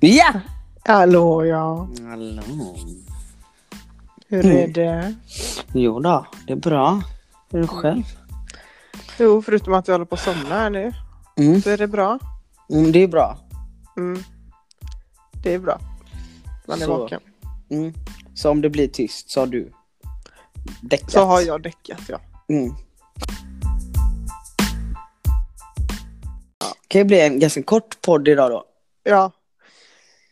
Ja! Hallå ja, Hallå. hur Mm. är det? Jo då, det är bra. Hur är det själv? Jo, förutom att jag håller på att somna här nu Mm. så är det bra. Mm, det är bra. Mm. Det är bra. Man är Så. vaken. Mm. Så om det blir tyst så har du däckat. Så har jag däckat ja. Mm. Det kan ju bli en ganska kort podd idag då. Ja.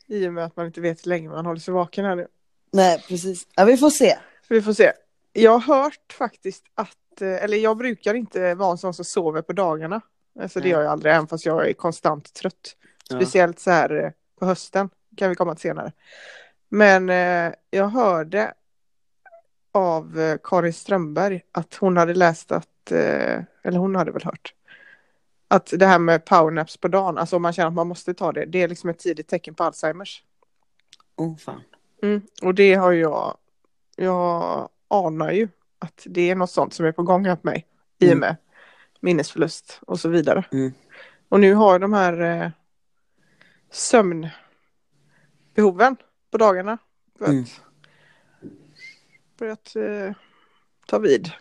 I och med att man inte vet hur länge man håller sig vaken här nu. Nej, precis. Ja, vi får se. Vi får se. Jag har hört faktiskt att, eh, eller jag brukar inte vara en sån som sover på dagarna. Alltså det gör jag aldrig, även fast jag är konstant trött. Speciellt så här eh, på hösten, kan vi komma till senare. Men eh, jag hörde av Karin Strömberg att hon hade läst att, eh, eller hon hade väl hört, att det här med powernaps på dagen, alltså om man känner att man måste ta det, det är liksom ett tidigt tecken på Alzheimers. Oh, fan. Mm. Och det har jag, jag anar ju att det är något sånt som är på gång här på mig i och Mm. med minnesförlust och så vidare. Mm. Och nu har de här eh, sömnbehoven på dagarna börjat, Mm. börjat eh, ta vid.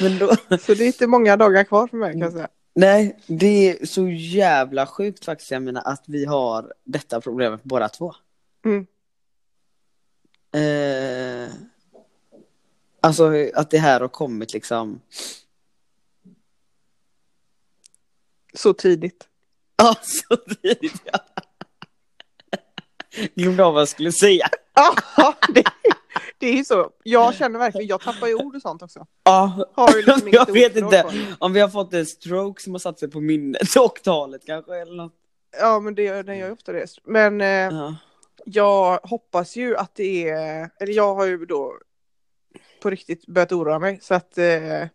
Men då... Så det är inte många dagar kvar för mig kan jag säga. Nej, det är så jävla sjukt faktiskt, jag menar, att vi har detta problemet båda två. Mm. Eh, alltså att det här har kommit liksom. Så tidigt. Ja, så tidigt ja. Glömde av vad jag skulle säga. Ja, det, det är ju så. Jag känner verkligen, jag tappar ju ord och sånt också. Ja, Har ju liksom jag vet inte om vi har fått en stroke som har satt sig på minnet och talet kanske eller något. Ja, men det den gör ju ofta det. Men eh, Ja. jag hoppas ju att det är, eller jag har ju då på riktigt börjat oroa mig. Så att eh,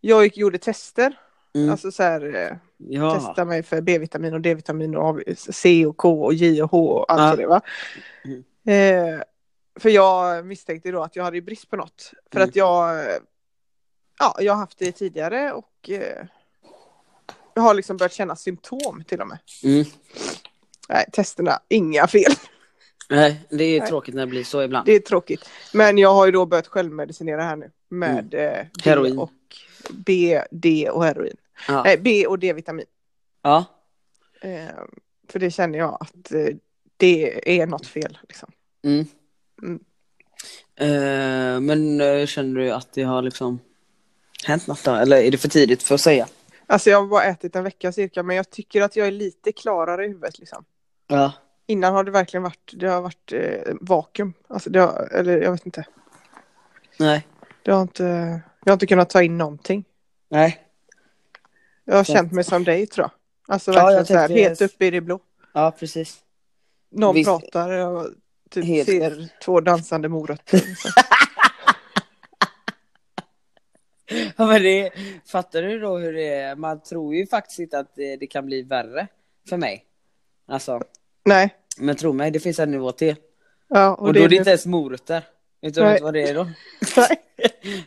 jag gick, gjorde tester, Mm. alltså så här, eh, ja. testa mig för B-vitamin och D-vitamin och C och K och J och H och allt Ja. det var. Mm. Eh, för jag misstänkte då att jag hade brist på något. För Mm. att jag, eh, ja, jag har haft det tidigare och eh, jag har liksom börjat känna symptom till och med. Mm. Nej, testerna, inga fel. Nej, det är Nej. tråkigt när det blir så ibland. Det är tråkigt. Men jag har ju då börjat självmedicinera här nu med eh, B Heroin. och B, D och heroin. Ja. Nej, B och D-vitamin. ja. Eh, för det känner jag att eh, det är något fel. Liksom. Mm. Mm. Eh, men eh, känner du att det har liksom hänt något då? Eller är det för tidigt för att säga? Alltså jag har bara ätit en vecka cirka men jag tycker att jag är lite klarare i huvudet. Liksom. Ja. Innan har det verkligen varit, det har varit eh, vakuum. Alltså det har, eller jag vet inte. Nej. Det har inte, jag har inte kunnat ta in någonting. Nej. Jag har Så- känt mig som dig tror jag. Alltså Ja, verkligen jag så här, helt uppe i det blå. Ja, precis. Någon Visst. pratar och typ Helt- ser två dansande morötter. Ja, men det, fattar du då hur det är? Man tror ju faktiskt inte att det, det kan bli värre för mig. Alltså, Nej. men tro mig, det finns en nivå till. Ja, Och, då är det inte ens morötter. Vet du vad det är då?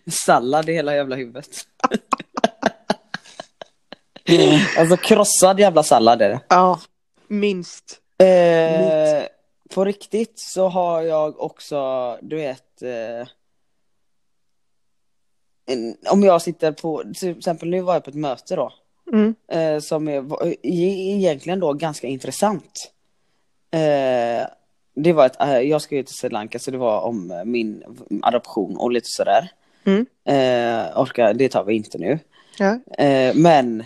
Sallad i hela jävla huvudet. alltså krossad jävla sallad är det. Ja, minst. Eh, på riktigt så har jag också, du vet, eh, en, om jag sitter på, till exempel nu var jag på ett möte då, Mm. eh, som är egentligen då ganska intressant. Eh, det var ett, eh, jag ska ju till Sri Lanka så det var om min adoption och lite sådär. Mm. Eh, orkar, det tar vi inte nu. Ja. Eh, men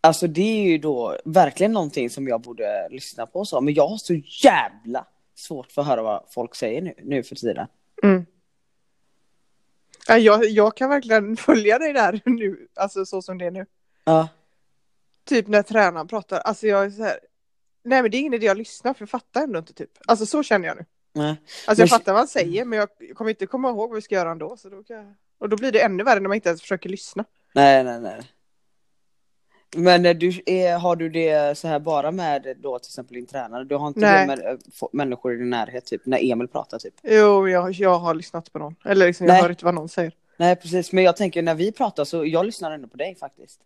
Alltså det är ju då verkligen någonting som jag borde lyssna på så. Men jag har så jävla svårt för att höra vad folk säger nu, nu för tiden. Mm. Ja, jag, jag kan verkligen följa dig där nu, alltså så som det är nu. Ja. Typ när tränaren pratar, alltså jag är så här, nej men det är ingen idé att lyssna för jag fattar ändå inte typ. Alltså så känner jag nu. Nej. Alltså jag Men- fattar vad han säger men jag kommer inte komma ihåg vad vi ska göra ändå. Så då kan jag... Och då blir det ännu värre när man inte ens försöker lyssna. Nej, nej, nej. Men eh, du, är, har du det så här bara med då till exempel din tränare? Du har inte Nej. det med eh, människor i din närhet, typ när Emil pratar typ? Jo, jag, jag har lyssnat på någon. Eller liksom, jag Nej. hör inte vad någon säger. Nej, precis. Men jag tänker när vi pratar så jag lyssnar ändå på dig faktiskt.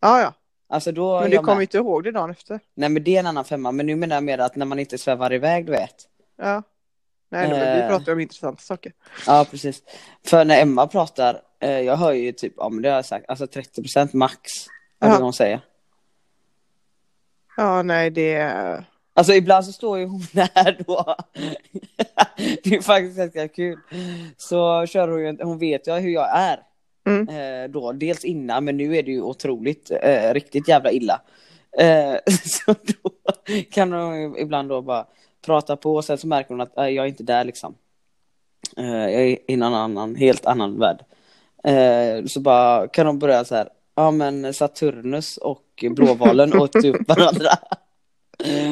Ja, ja. Alltså då Men du kommer inte ihåg det dagen efter. Nej men det är en annan femma, men nu menar jag mer att när man inte svävar iväg du vet. Ja. Nej, men vi Eh. pratar om intressanta saker. Ja precis. För när Emma pratar, eh, jag hör ju typ, men det har jag sagt, alltså 30% max. Vad Ja. ja. hon säger. Ja, nej, det är... Alltså ibland så står ju hon där då. det är faktiskt ganska kul. Så kör hon ju, hon vet ju hur jag är. Mm. Eh, då, dels innan, men nu är det ju otroligt, eh, riktigt jävla illa. Eh, så då kan hon ju ibland då bara prata på och sen så märker hon att eh, jag är inte där liksom. Eh, jag är i en annan, helt annan värld. Eh, så bara kan hon börja så här, ja men Saturnus och Blåvalen åt upp varandra.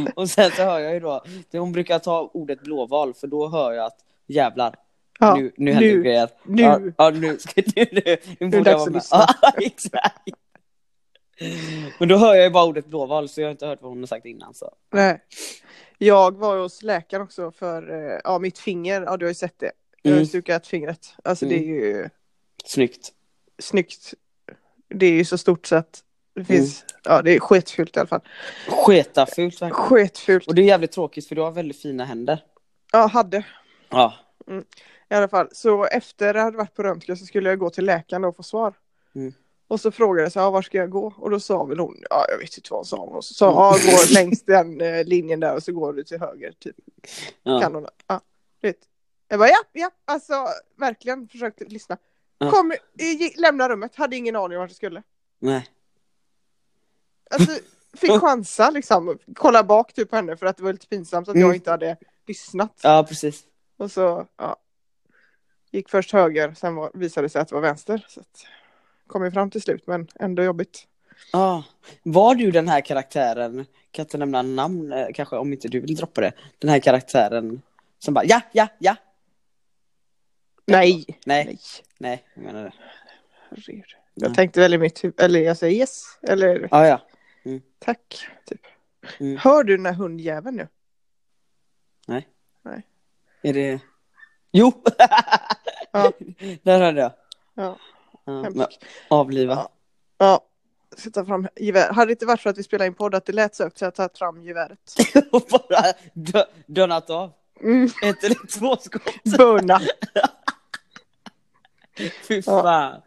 och sen så hör jag ju då, hon brukar ta ordet blåval för då hör jag att jävlar, Ja, nu, nu händer nu, grejer. nu. Ja, ja, nu ska du, nu, nu borde jag vara med. Ja, exakt. Men då hör jag ju bara ordet blåval så jag har inte hört vad hon har sagt innan så. Nej. Jag var hos läkaren också för eh, ja, mitt finger, ja du har ju sett det. Jag har Mm. stukat fingret. Alltså det är ju Snyggt. snyggt. Det är ju så stort så att det finns, Mm. ja det är sketfult i alla fall. Sketafult verkligen. Sketfult. Och det är jävligt tråkigt för du har väldigt fina händer. Ja, hade. Ja. I alla fall, så efter jag hade varit på röntgen så skulle jag gå till läkaren och få svar. Mm. Och så frågade jag så här, var ska jag gå? Och då sa väl hon, ja jag vet inte vad hon sa. Och så sa ja gå längs den eh, linjen där och så går du till höger typ. ja. Kan hon, ja, vet. Jag bara ja, ja, alltså verkligen försökte lyssna. Kom, gick- lämna rummet, hade ingen aning vart jag skulle. Nej. Alltså fick chansa liksom, kolla bak typ på henne för att det var lite pinsamt att Mm. jag inte hade lyssnat. Ja precis. Och så, ja. Gick först höger, sen var, visade det sig att det var vänster. Så att, kom ju fram till slut, men ändå jobbigt. Ja. Var du den här karaktären, kan jag inte nämna namn eh, kanske om inte du vill droppa det. Den här karaktären som bara ja, ja, ja. Nej! Nej, Nej. nej, jag menar det. Herregud. Nej. Jag tänkte väl i mitt huvud, eller jag säger yes, eller Ja, ja. tack. Typ. Mm. Hör du den här hundjäveln nu? Är det... Jo! Ja. Där hörde jag. Ja, Ja, avliva. Ja. Ja, sätta fram gevär. Hade det inte varit för att vi spelade in podd att det lät så högt så jag tagit fram geväret. Och bara dö, dönat av. Mm. Ett eller två skott. Böna. Fy fan.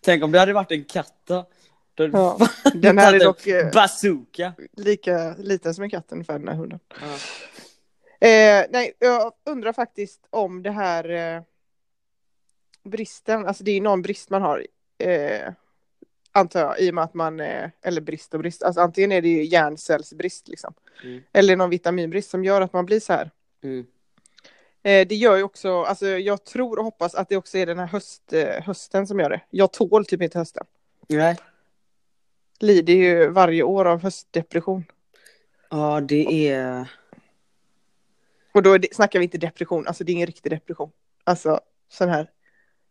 Tänk om det hade varit en katt då. Ja. Den här är dock eh, Bazooka. lika liten som en katt ungefär den här hunden. Ja. Eh, nej, jag undrar faktiskt om det här eh, bristen, alltså det är någon brist man har. Eh, antar jag, i och med att man, eh, eller brist och brist, alltså antingen är det ju hjärncellsbrist liksom. Mm. Eller någon vitaminbrist som gör att man blir så här. Mm. Eh, det gör ju också, alltså jag tror och hoppas att det också är den här höst, eh, hösten som gör det. Jag tål typ inte hösten. Nej. Lider ju varje år av höstdepression. Ja, det är... Och då det, snackar vi inte depression, alltså det är ingen riktig depression. Alltså sån här.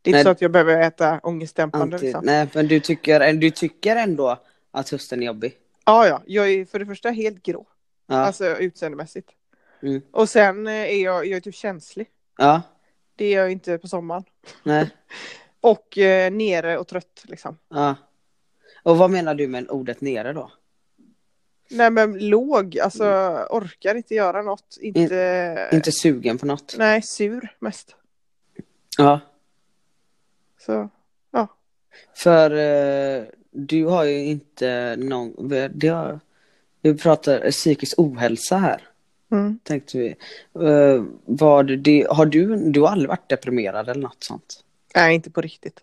Det är inte Nej. så att jag behöver äta ångestdämpande Anti... liksom. Nej, men du tycker, du tycker ändå att hösten är jobbig? Ja, ja, jag är för det första helt grå. Ja. Alltså utseendemässigt. Mm. Och sen eh, är jag, jag är typ känslig. ja. Det är jag inte på sommaren. Nej. Och eh, nere och trött liksom. Ja. Och vad menar du med ordet nere då? Nej men låg, alltså orkar inte göra något. Inte, Inte sugen på något? nej, sur mest. Ja. Så, För eh, du har ju inte någon, det har, vi pratar psykisk ohälsa här, mm. tänkte vi. Eh, vad det, har du, du har aldrig varit deprimerad eller något sånt? nej inte på riktigt.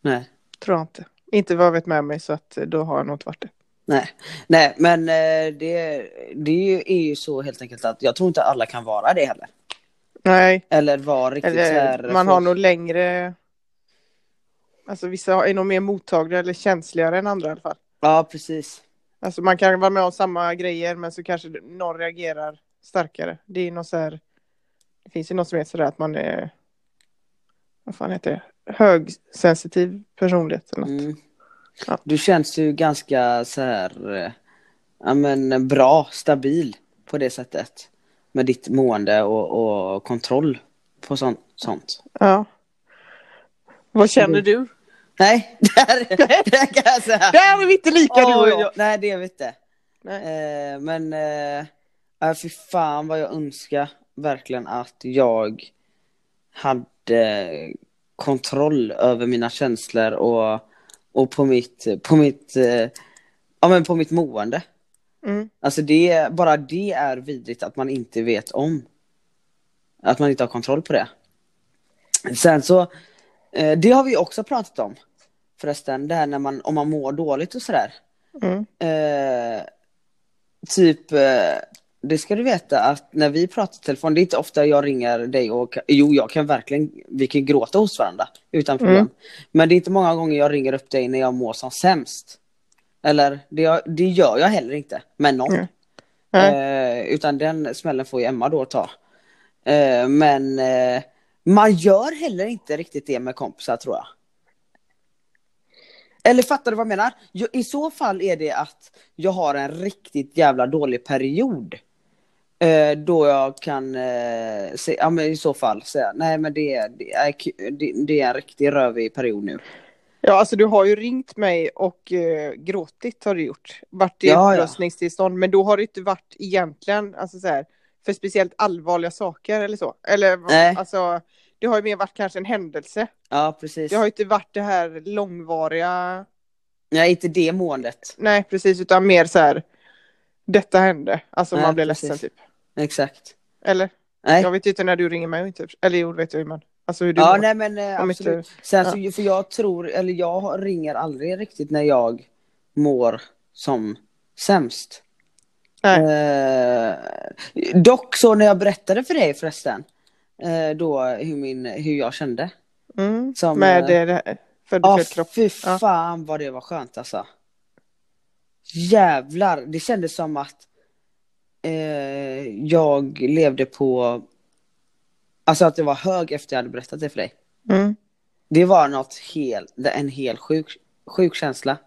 Nej. Tror jag inte. Inte vad jag vet med mig så att eh, då har jag nog inte varit det. Nej, nej men eh, det, det är ju så helt enkelt att jag tror inte alla kan vara det heller. Nej, Eller vara riktigt så eller här, man har folk- nog längre Alltså vissa är nog mer mottagliga eller känsligare än andra i alla fall. Ja, precis. Alltså man kan vara med om samma grejer men så kanske någon reagerar starkare. Det är något så här Det finns ju något som heter sådär att man är Vad fan heter det? Högsensitiv personlighet eller något. Mm. Ja. Du känns ju ganska så här, eh, ja men bra, stabil på det sättet. Med ditt mående och, och kontroll på sånt. sånt. Ja. Vad känner du? Nej, där, där kan jag säga. Där är vi inte lika du och jag. Nej, det är vi inte. Nej. Eh, men, eh, äh, fy fan vad jag önskar verkligen att jag hade kontroll över mina känslor och, och på mitt, på mitt, eh, ja men på mitt mående. Mm. Alltså det, bara det är vidrigt att man inte vet om. Att man inte har kontroll på det. Sen så, eh, det har vi också pratat om. Förresten, det här när man, om man mår dåligt och sådär. Mm. Eh, typ, eh, det ska du veta att när vi pratar i telefon, det är inte ofta jag ringer dig och, jo jag kan verkligen, vi kan gråta hos varandra utan problem. Mm. Men det är inte många gånger jag ringer upp dig när jag mår som sämst. Eller det, det gör jag heller inte med någon. Mm. Nej. Eh, utan den smällen får ju Emma då ta. Eh, men eh, man gör heller inte riktigt det med kompisar tror jag. Eller fattar du vad jag menar? I så fall är det att jag har en riktigt jävla dålig period. Eh, då jag kan, eh, se, ja men i så fall säga, nej men det, är- det, är, det, är en riktig rövig period nu. Ja, alltså du har ju ringt mig och eh, gråtit har du gjort. Varit i Ja, ja. upplösningstillstånd, men då har det inte varit egentligen, alltså så här, för speciellt allvarliga saker eller så. Eller Nej. alltså, det har ju mer varit kanske en händelse. Ja precis. Det har ju inte varit det här långvariga, Nej inte det måendet. nej precis, utan mer så här, detta hände, alltså Nej, man blir precis. ledsen typ. Exakt. Eller? Nej. Jag vet inte när du ringer mig och inte, eller jo, vet jag hur man, alltså hur du Ja mår. nej men eh, absolut. inte- Sen så, för jag tror, eller jag ringer aldrig riktigt när jag mår som sämst. Eh, dock så när jag berättade för dig förresten, eh, då hur, min, hur jag kände. Mm. Som, Med eh, det, det född Ja fel kropp. fy Ja. fan vad det var skönt alltså. Jävlar, det kändes som att eh, jag levde på, alltså att det var hög efter jag hade berättat det för dig. Mm. Det var något helt, en helt sjuk, sjuk känsla.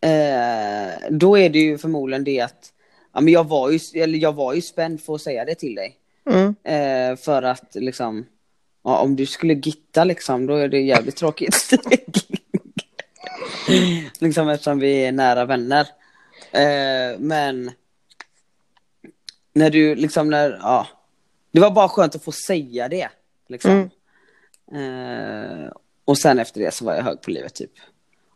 Eh, då är det ju förmodligen det att, ja men jag var ju, eller jag var ju spänd för att säga det till dig. Mm. Eh, för att liksom, ja, om du skulle gitta liksom, då är det jävligt tråkigt. liksom eftersom vi är nära vänner. Eh, men när du liksom, när, ja, det var bara skönt att få säga det. Liksom. Eh, och sen efter det så var jag hög på livet typ.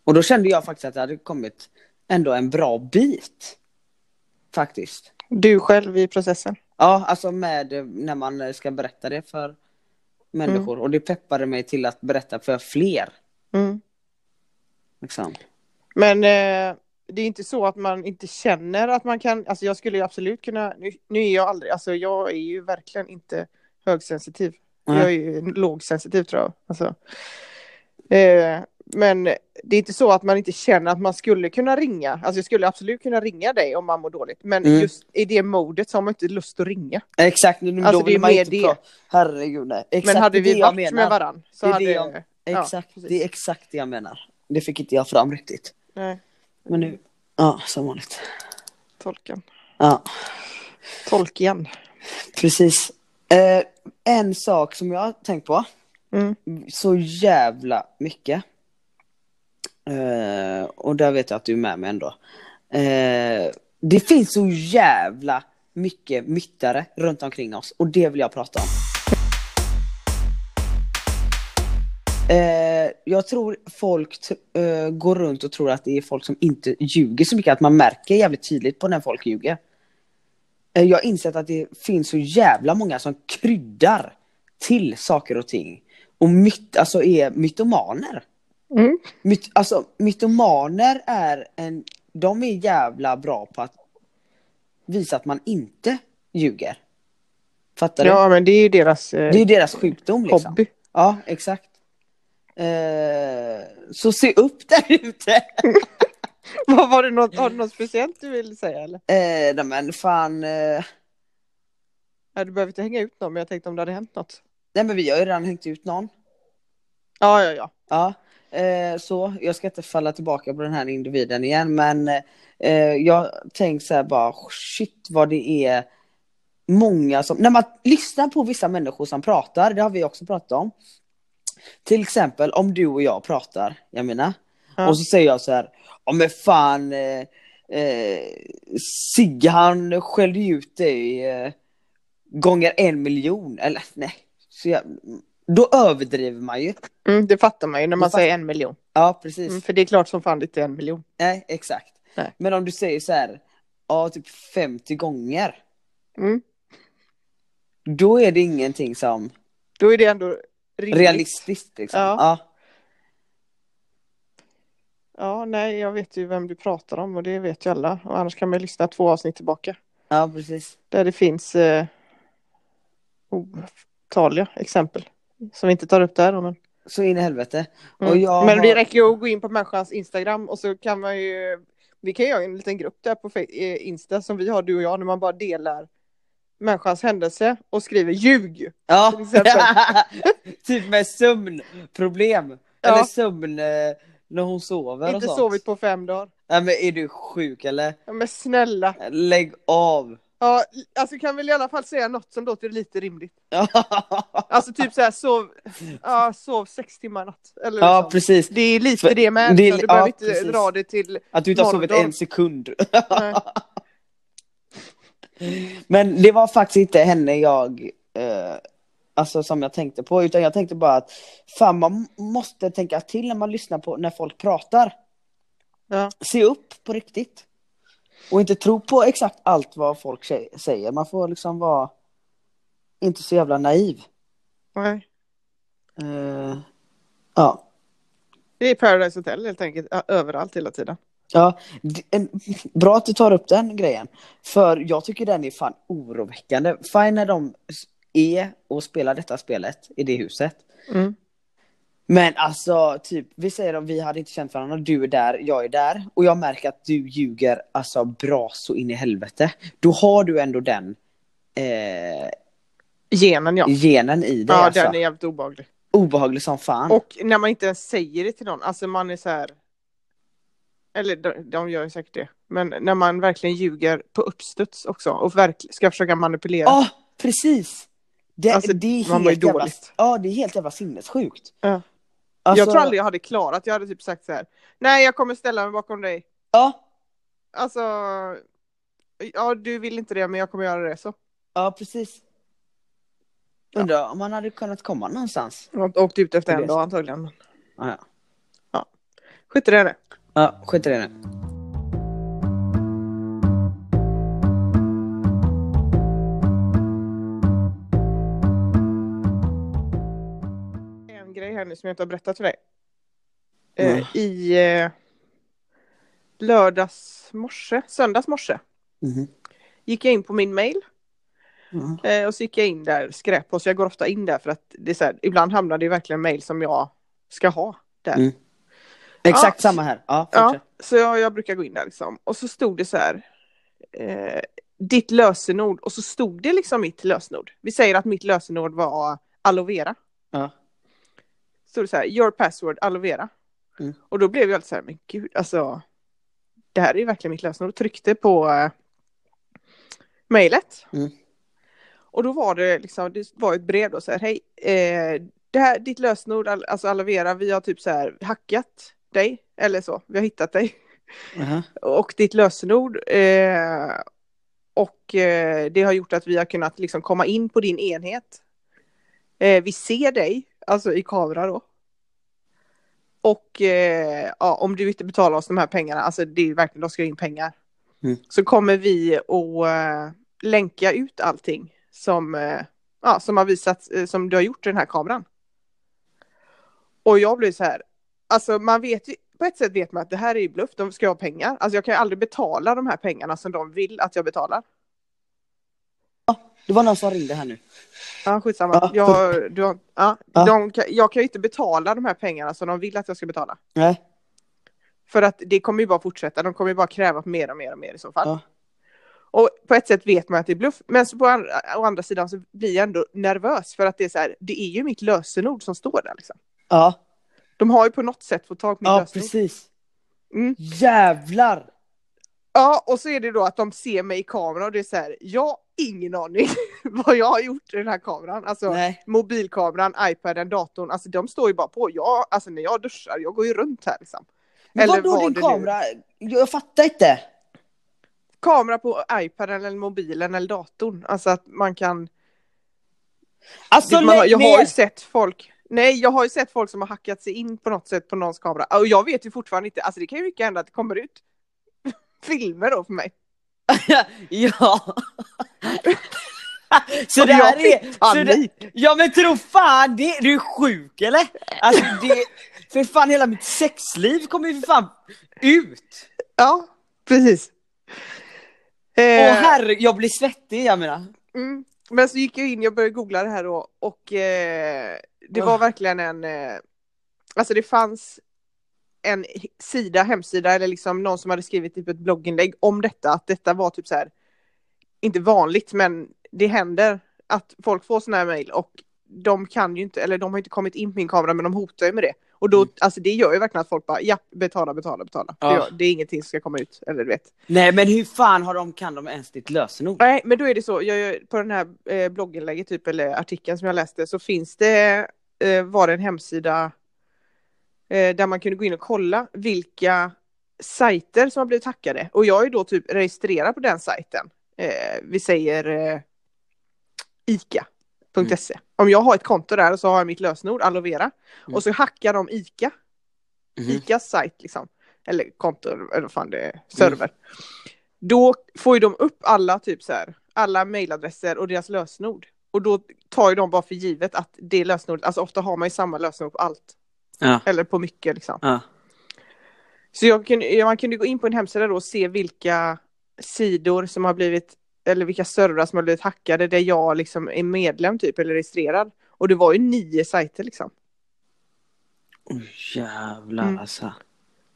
Och då kände jag faktiskt att det hade kommit ändå en bra bit. Faktiskt. Du själv i processen. Ja, alltså med eh, när man ska berätta det för människor. Och det peppade mig till att berätta för fler. Mm. Liksom. Men eh, det är inte så att man inte känner att man kan, alltså jag skulle ju absolut kunna, nu, nu är jag aldrig, alltså jag är ju verkligen inte högsensitiv. Nej. Jag är ju lågsensitiv tror jag. Alltså. Eh, men det är inte så att man inte känner att man skulle kunna ringa. Alltså jag skulle absolut kunna ringa dig om man mår dåligt. Men Mm. just i det modet så har man inte lust att ringa. Exakt, nu, Alltså, då det är vill man inte det. prata. Herregud nej. Exakt, men hade vi varit med varandra så Det hade... det jag- ja, Exakt, precis. det är exakt det jag menar. Det fick inte jag fram riktigt. Nej, Men nu, ja som vanligt. tolken. Ja, Tolken. precis. Eh, en sak som jag har tänkt på Mm. så jävla mycket. Eh, och där vet jag att du är med mig ändå. Eh, det finns så jävla mycket myttare runt omkring oss och det vill jag prata om. Jag tror folk eh, går runt och tror att det är folk som inte ljuger så mycket, att man märker jävligt tydligt på när folk ljuger. Eh, jag har insett att det finns så jävla många som kryddar till saker och ting. Och myt, alltså är mytomaner. Mm. Myt, alltså mytomaner är en, de är jävla bra på att visa att man inte ljuger. Fattar du? Ja, men det är ju deras eh, Det är deras sjukdom liksom. hobby. Ja, exakt. Eh, så se upp där ute. Vad var det något, har du något speciellt du vill säga eller? Eh, nej, men fan. Eh, Ja, du behöver inte hänga ut någon, men jag tänkte om det hade hänt något. nej men vi har ju redan hängt ut någon. Ja, ja, ja. Ja, eh, så jag ska inte falla tillbaka på den här individen igen, men eh, jag tänkte så här bara shit vad det är många som, när man lyssnar på vissa människor som pratar, det har vi också pratat om, Till exempel om du och jag pratar, jag menar. Ja. Och så säger jag så här, ja men fan eh, eh, Sigge han skällde ut dig eh, gånger en miljon, eller nej. Så jag, då överdriver man ju. Mm, det fattar man ju när man fattar- säger en miljon. Ja precis. Mm, för det är klart som fan det inte är en miljon. Nej exakt. Nej. Men om du säger så här, ja typ 50 gånger. Mm. Då är det ingenting som Då är det ändå rimligt. realistiskt liksom. Ja. Ja. Ja, nej, jag vet ju vem du pratar om och det vet ju alla. Och annars kan man lyssna två avsnitt tillbaka. ja precis. Där det finns eh, otaliga exempel. Som vi inte tar upp där. Men, Så in i helvete. mm. Men det har- räcker ju att gå in på människans Instagram och så kan man ju Vi kan göra en liten grupp där på eh, Insta som vi har du och jag när man bara delar människans händelse och skriver ljug. Ja, typ med sömnproblem. Ja. Eller sömn eh, när hon sover och Inte sånt. sovit på fem dagar. Nej men är du sjuk eller? Ja, men snälla. Lägg av. Ja, alltså kan väl i alla fall säga något som låter lite rimligt. Alltså typ så här sov, ja, sov sex timmar natt. Eller ja liksom. precis. Det är lite För- det med. det är- du ja, behöver inte precis. dra det till... Att du inte har sovit en sekund. Men det var faktiskt inte henne jag eh, Alltså som jag tänkte på utan jag tänkte bara att Fan man måste tänka till när man lyssnar på när folk pratar Ja. Se upp på riktigt Och inte tro på exakt allt vad folk sä- säger Man får liksom vara Inte så jävla naiv Nej. Eh, Ja Det är Paradise Hotel helt enkelt, överallt hela tiden. Ja, bra att du tar upp den grejen. För jag tycker den är fan oroväckande. Fine när de är och spelar detta spelet i det huset. Mm. Men alltså, typ, vi säger att vi hade inte känt varandra, du är där, jag är där. Och jag märker att du ljuger alltså bra så in i helvete. Då har du ändå den eh, Genen ja. genen i dig Ja, alltså. den är jävligt obehaglig. Obehaglig som fan. Och när man inte ens säger det till någon, alltså man är så här. Eller de, de gör ju säkert det. Men när man verkligen ljuger på uppstuds också och verkligen ska försöka manipulera. Ja, precis! Det, Alltså, det är man helt jävla, dåligt. ja, det är helt jävla sinnessjukt. Ja. Alltså, Jag tror aldrig jag hade klarat, jag hade typ sagt så här. Nej, jag kommer ställa mig bakom dig. Ja, Alltså, ja du vill inte det men jag kommer göra det så. ja precis. Undrar om man hade kunnat komma någonstans. Åkt ut efter en dag antagligen. Ja, ja. Skit i det. Ja skit i det nu. En grej här nu som jag inte har berättat för dig. Eh, I eh, lördags morse, söndags morse, Mhm. gick jag in på min mail Mm. eh, och så gick jag in där, skräppost. Jag går ofta in där för att det är så här, ibland hamnar det verkligen mail som jag ska ha där. Exakt Ja. samma här. Ja, Ja, så jag, jag brukar gå in där liksom. Och så stod det så här. Eh, ditt lösenord. Och så stod det liksom mitt lösenord. Vi säger att mitt lösenord var aloe vera. Ja. Stod det så här. Your password aloe vera. Mm. Och då blev jag lite så här. Men gud alltså. Det här är ju verkligen mitt lösenord. Och tryckte på eh, mejlet. Mm. Och då var det liksom. Det var ett brev då så här. Hej. Eh, det här, ditt lösenord, al- alltså aloe vera. Vi har typ så här hackat dig. Eller så. Vi har hittat dig Aha. och ditt lösenord. Eh, och eh, det har gjort att vi har kunnat liksom komma in på din enhet. Eh, vi ser dig, alltså i kamera då. Och eh, ja, om du inte betalar oss de här pengarna, alltså det är verkligen, de ska in pengar. Mm. Så kommer vi att eh, länka ut allting som, eh, ja, som har visat, eh, som du har gjort i den här kameran. Och jag blir så här, alltså man vet ju, på ett sätt vet man att det här är ju bluff, de ska ha pengar. Alltså jag kan ju aldrig betala de här pengarna som de vill att jag betalar. Det var någon som ringde här nu. Ja, skitsamma. Ja. Jag, du ja, Ja. De jag kan ju inte betala de här pengarna som de vill att jag ska betala. Nej. För att det kommer ju bara fortsätta, de kommer ju bara kräva mer och mer och mer i så fall. Ja. Och på ett sätt vet man att det är bluff, men så på andra, å andra sidan så blir jag ändå nervös för att det är så här, det är ju mitt lösenord som står där liksom. Ja, De har ju på något sätt fått tag på mitt ja lösenord. precis. Mm. Jävlar! Ja, och så är det då att de ser mig i kameran och det är så här, ja, ingen aning vad jag har gjort i den här kameran. Alltså Nej. mobilkameran, iPaden, datorn, alltså de står ju bara på. Jag, alltså när jag duschar, jag går ju runt här liksom. Men Eller vadå var din det nu? kamera? Jag fattar inte. Kamera på iPaden eller mobilen eller datorn. Alltså att man kan Alltså man, har- lägg jag har ner! ju sett folk Nej, jag har ju sett folk som har hackat sig in på något sätt på någons kamera. Och jag vet ju fortfarande inte, alltså det kan ju mycket hända att det kommer ut filmer då för mig. ja. så det här är... Så det, ja men tro fan, det, du är sjuk eller? Alltså det... För fan hela mitt sexliv kommer ju för fan ut. Ja, precis. Åh Eh, herre, jag blir svettig jag menar. mm. Men så gick jag in, jag började googla det här då och eh, det var verkligen en, eh, alltså det fanns en sida, hemsida eller liksom någon som hade skrivit typ ett blogginlägg om detta, att detta var typ så här, inte vanligt men det händer att folk får sådana här mejl och de kan ju inte, eller de har inte kommit in på min kamera men de hotar ju med det. Och då, Mm. alltså det gör ju verkligen att folk bara, ja, betala, betala, betala. Ja. Det, gör, det är ingenting som ska komma ut, eller du vet. Nej men hur fan har de, kan de ens ditt lösenord? Nej, men då är det så, jag, på den här eh, blogginlägget typ, eller artikeln som jag läste, så finns det, eh, var det en hemsida eh, där man kunde gå in och kolla vilka sajter som har blivit hackade. Och jag är då typ registrerad på den sajten. Eh, vi säger eh, ICA.se. Om jag har ett konto där så har jag mitt lösenord, aloe vera. Mm. Och så hackar de ICA, Mhm. ICAs sajt liksom. Eller konto, eller vad fan det är, server. Då får ju de upp alla typ så här, alla mejladresser och deras lösenord. Och då tar ju de bara för givet att det lösenordet, alltså ofta har man ju samma lösenord på allt. Ja. Eller på mycket liksom. Ja. Så jag kunde, man kunde gå in på en hemsida då och se vilka sidor som har blivit, eller vilka servrar som har blivit hackade där jag liksom är medlem typ, eller registrerad. Och det var ju nio sajter liksom. Oh, jävlar Mm. alltså.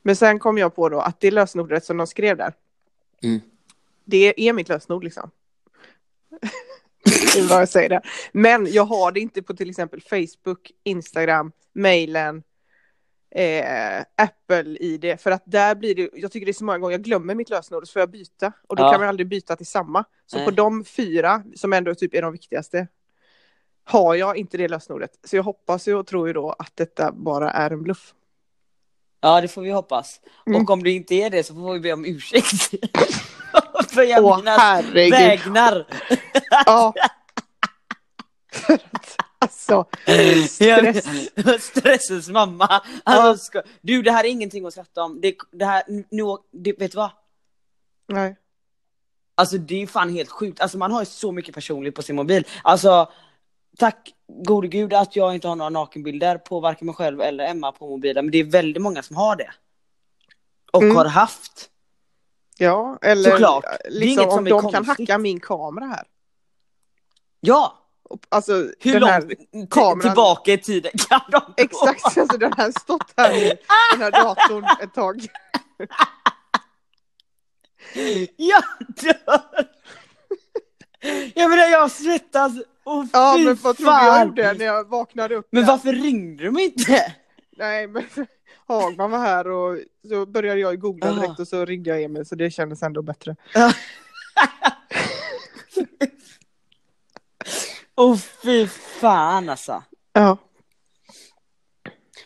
Men sen kom jag på då att det lösenordet som de skrev där, Mm. det är mitt lösenord liksom. det är vad jag säger det. Men jag har det inte på till exempel Facebook, Instagram, mailen, eh, Apple-id. För att där blir det, jag tycker det är så många gånger jag glömmer mitt lösenord så får jag byta. Och då Ja. kan man aldrig byta till samma. Så Nej. på de fyra, som ändå typ är de viktigaste, har jag inte det lösenordet. Så jag hoppas ju och tror ju då att detta bara är en bluff. Ja det får vi hoppas. Mm. Och om det inte är det så får vi be om ursäkt. För jag Åh vägnar. Ja. alltså, stress. Stressens mamma. Alltså. Du det här är ingenting att skratta om. Det, det här, nu, det, vet du vad? Nej. Alltså det är fan helt sjukt. Alltså man har ju så mycket personligt på sin mobil. Alltså tack gode gud att jag inte har några nakenbilder på varken mig själv eller Emma på mobilen. Men det är väldigt många som har det. Och Mm. har haft. Ja, eller Såklart. Det är liksom, inget om som är de kan konstigt. hacka min kamera här. Ja! Och, Alltså Hur långt kameran- tillbaka i tiden kan de gå? exakt, alltså den här stått här i den här datorn ett tag. Jag dör! Jag menar jag svettas. Ja, fy men vad trodde jag gjorde när jag vaknade upp? Men där? varför ringde de inte? Nej, men Hagman var här och så började jag googla direkt och så ringde jag Emil så det kändes ändå bättre. Oh, fy fan alltså. Ja.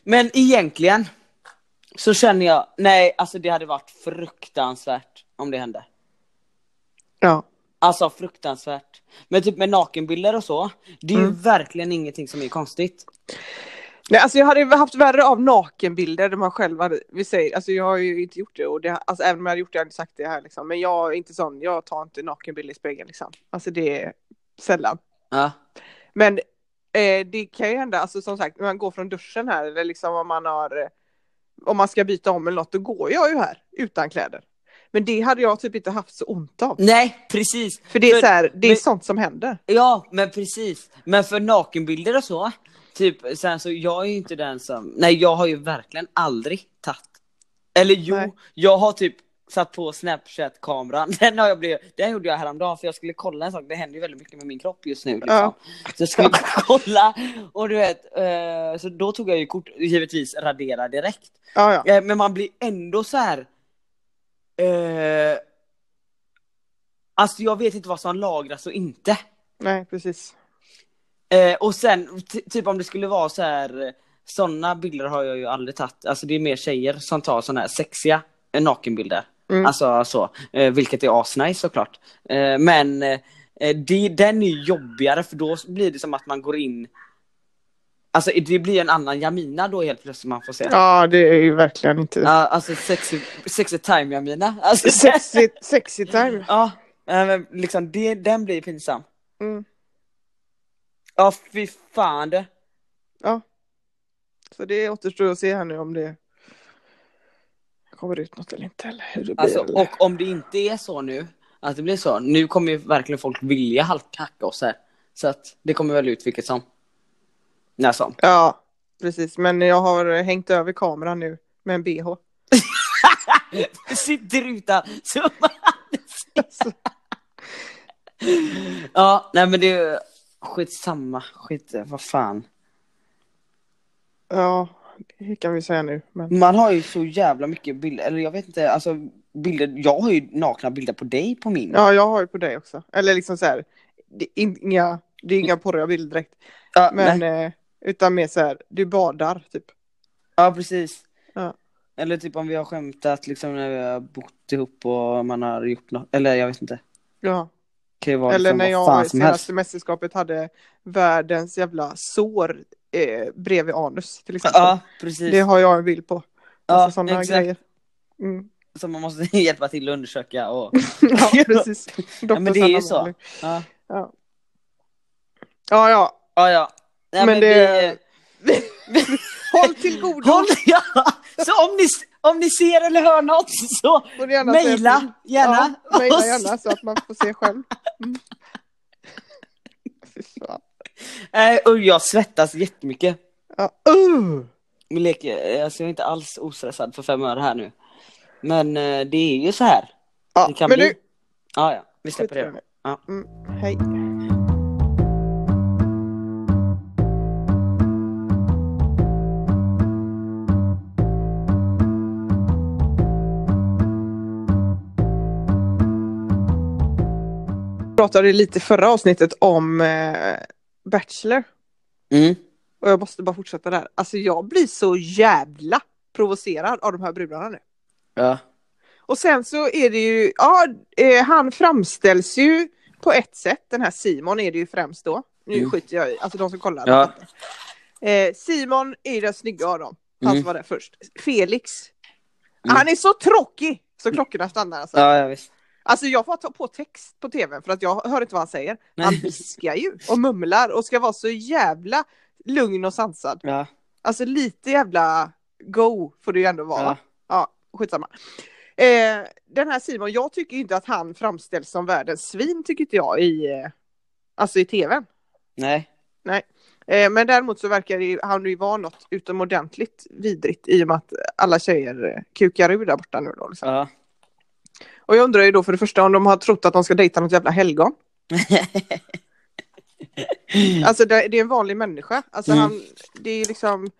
Men egentligen så känner jag, nej alltså det hade varit fruktansvärt om det hände. Ja. Alltså fruktansvärt. Men typ med nakenbilder och så, det är ju Mm. verkligen ingenting som är konstigt. Nej, alltså jag hade haft värre av nakenbilder där man själv hade, vi säger, alltså jag har ju inte gjort det och det, alltså även om jag hade gjort det hade jag sagt det här liksom, men jag är inte sån, jag tar inte nakenbilder i spegeln liksom. Alltså det är sällan. Ja. Men eh, det kan ju hända, alltså som sagt, när man går från duschen här eller liksom om man har, om man ska byta om eller något, då går jag ju här utan kläder. Men det hade jag typ inte haft så ont av. Nej precis. För det är För- så här, det är men- sånt som händer. Ja men precis. Men för nakenbilder och så, typ sen så jag är ju inte den som, nej jag har ju verkligen aldrig tagit. Eller jo, Nej. jag har typ satt på snapchat-kameran, den har jag blivit, den gjorde jag häromdagen för jag skulle kolla en sak, det händer ju väldigt mycket med min kropp just nu liksom. Ja. Så jag skulle kolla, och du vet, eh, så då tog jag ju kort, givetvis radera direkt. Ja, ja. Eh, men man blir ändå så här. Eh, Alltså jag vet inte vad som lagras och inte. Nej, precis. Eh, och sen, ty- typ om det skulle vara så här, sådana bilder har jag ju aldrig tagit. Alltså det är mer tjejer som tar sådana här sexiga eh, nakenbilder. Mm. Alltså så, eh, vilket är asnice såklart. Eh, men eh, det, den är ju jobbigare för då blir det som att man går in Alltså det blir en annan Jamina då helt plötsligt man får se. Ja. Ja, det är ju verkligen inte... alltså sexy, sexy time Jamina. Alltså, Sexy, sexy time. ja, men liksom det, den blir pinsam. Mm. Ja fy fan det. Ja. Så det återstår att se här nu om det kommer ut något eller inte. Eller hur det blir. Alltså, eller- och om det inte är så nu, att det blir så, nu kommer ju verkligen folk vilja halkhacka oss här. Så att det kommer väl ut vilket som. När som. Ja, precis. Men jag har hängt över kameran nu med en bh. Sitter utan så Alltså, Ja, nej men det är skitsamma, skit, vad fan. ja, kan vi säga nu. Men... Man har ju så jävla mycket bilder, eller jag vet inte, alltså bilder, jag har ju nakna bilder på dig på min. Ja, jag har ju på dig också. Eller liksom så här, det är inga, det är inga porriga bilder direkt. Ja, Men, eh, utan mer så här, du badar typ. ja precis. Ja. Eller typ om vi har skämtat liksom när vi har bott ihop och man har gjort något, eller jag vet inte. Ja. Eller liksom när jag helst. senaste mästerskapet hade världens jävla sår eh, bredvid anus till exempel. Ja, precis. Det har jag en bild på. ja, Alltså sådana exakt. grejer. Mm. Som man måste hjälpa till att undersöka och... ja, precis. Ja, men det är ju så. Ja, Ja. ja, ja. ja. ja. Nej, Men men det- vi- Håll till godo. Håll, ja. Så om ni, om ni ser eller hör något så mejla gärna. Ja, mejla gärna så att man får se själv. Mm. Fy fan. Nej, och jag svettas jättemycket. Ja. Uh. Vi leker, alltså jag är inte alls ostressad för fem öre här nu. Men eh, det är ju så här. Ja, Det kan men bli. du, Ja, ja, vi skit släpper i det. Ja. Mm, hej. pratade lite förra avsnittet om eh, Bachelor. Mm. Och jag måste bara fortsätta där. Alltså jag blir så jävla provocerad av de här brudarna nu. Ja. Och sen så är det ju, ja, eh, han framställs ju på ett sätt, den här Simon är det ju främst då. Nu Mm. skiter jag i, alltså de som kollar. Ja. Eh, Simon är ju den snygga av dem, han Mm. som var där först. Felix, Mm. han är så tråkig så klockorna stannar alltså. Ja, ja visst. Alltså jag får ta på text på tvn för att jag hör inte vad han säger. Nej. Han viskar ju och mumlar och ska vara så jävla lugn och sansad. Ja. Alltså lite jävla go får det ju ändå vara. Ja. Ja, skitsamma. Eh, den här Simon, jag tycker inte att han framställs som världens svin tycker inte jag i, eh, alltså i tvn. Nej. Eh, men däremot så verkar det han ju vara något utomordentligt vidrigt i och med att alla tjejer eh, kukar ur där borta nu då. Liksom. Ja. Och jag undrar ju då för det första om de har trott att de ska dejta något jävla helgon. Alltså det, det är en vanlig människa. Alltså Mm. han, det är liksom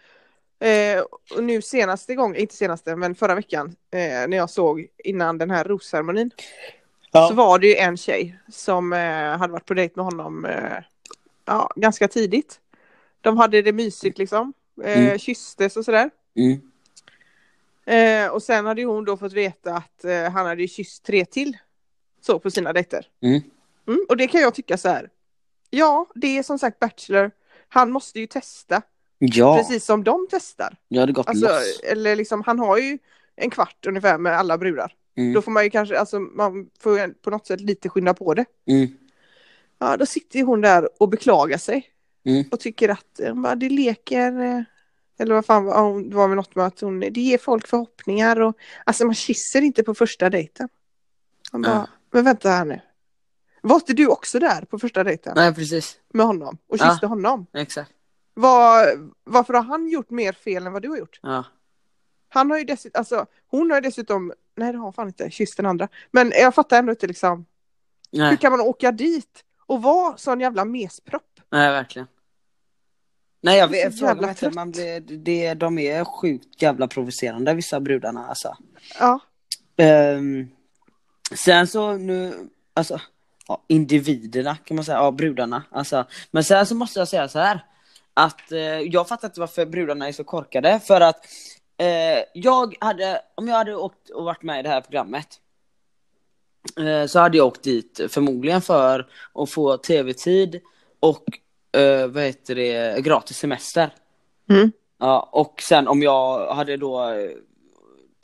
eh, och nu senaste gången, inte senaste men förra veckan eh, när jag såg innan den här rosceremonin så ja. var det ju en tjej som eh, hade varit på dejt med honom eh, ja, ganska tidigt. De hade det mysigt liksom, eh, Mm. kysstes och sådär. Mm. Eh, och sen hade hon då fått veta att eh, han hade kysst tre till så på sina dejter. Mm. Mm, och det kan jag tycka så här. Ja, det är som sagt Bachelor. Han måste ju testa, Ja. precis som de testar. Jag hade gått Alltså, loss. eller liksom, han har ju en kvart ungefär med alla brudar. Mm. Då får man ju kanske, alltså man får på något sätt lite skynda på det. Mm. Ja, då sitter hon där och beklagar sig. Mm. Och tycker att eh, det leker, eh, eller vad fan var hon- det var väl något med att hon, det ger folk förhoppningar och alltså man kysser inte på första dejten. Man bara, Ja. men vänta här nu. Var inte du också där på första dejten Nej, precis. med honom och Ja. kysste honom? Exakt. Var, varför har han gjort mer fel än vad du har gjort? Ja. Han har ju dessutom, alltså hon har ju dessutom, nej det har han fan inte, kysst den andra. Men jag fattar ändå inte liksom, hur Nej. kan man åka dit och vara sån jävla mespropp? Nej, verkligen. Nej, jag vet, inte, man blir, det, de är sjukt jävla provocerande vissa brudarna alltså. Ja, Ehm, sen så nu, alltså, ja, individerna kan man säga, ja brudarna. Alltså, men sen så måste jag säga så här. Att eh, jag fattar inte varför brudarna är så korkade. För att eh, jag hade, om jag hade åkt och varit med i det här programmet. Eh, så hade jag åkt dit förmodligen för att få tv-tid och eh, vad heter det, gratis semester. Mm. Ja, och sen om jag hade då eh,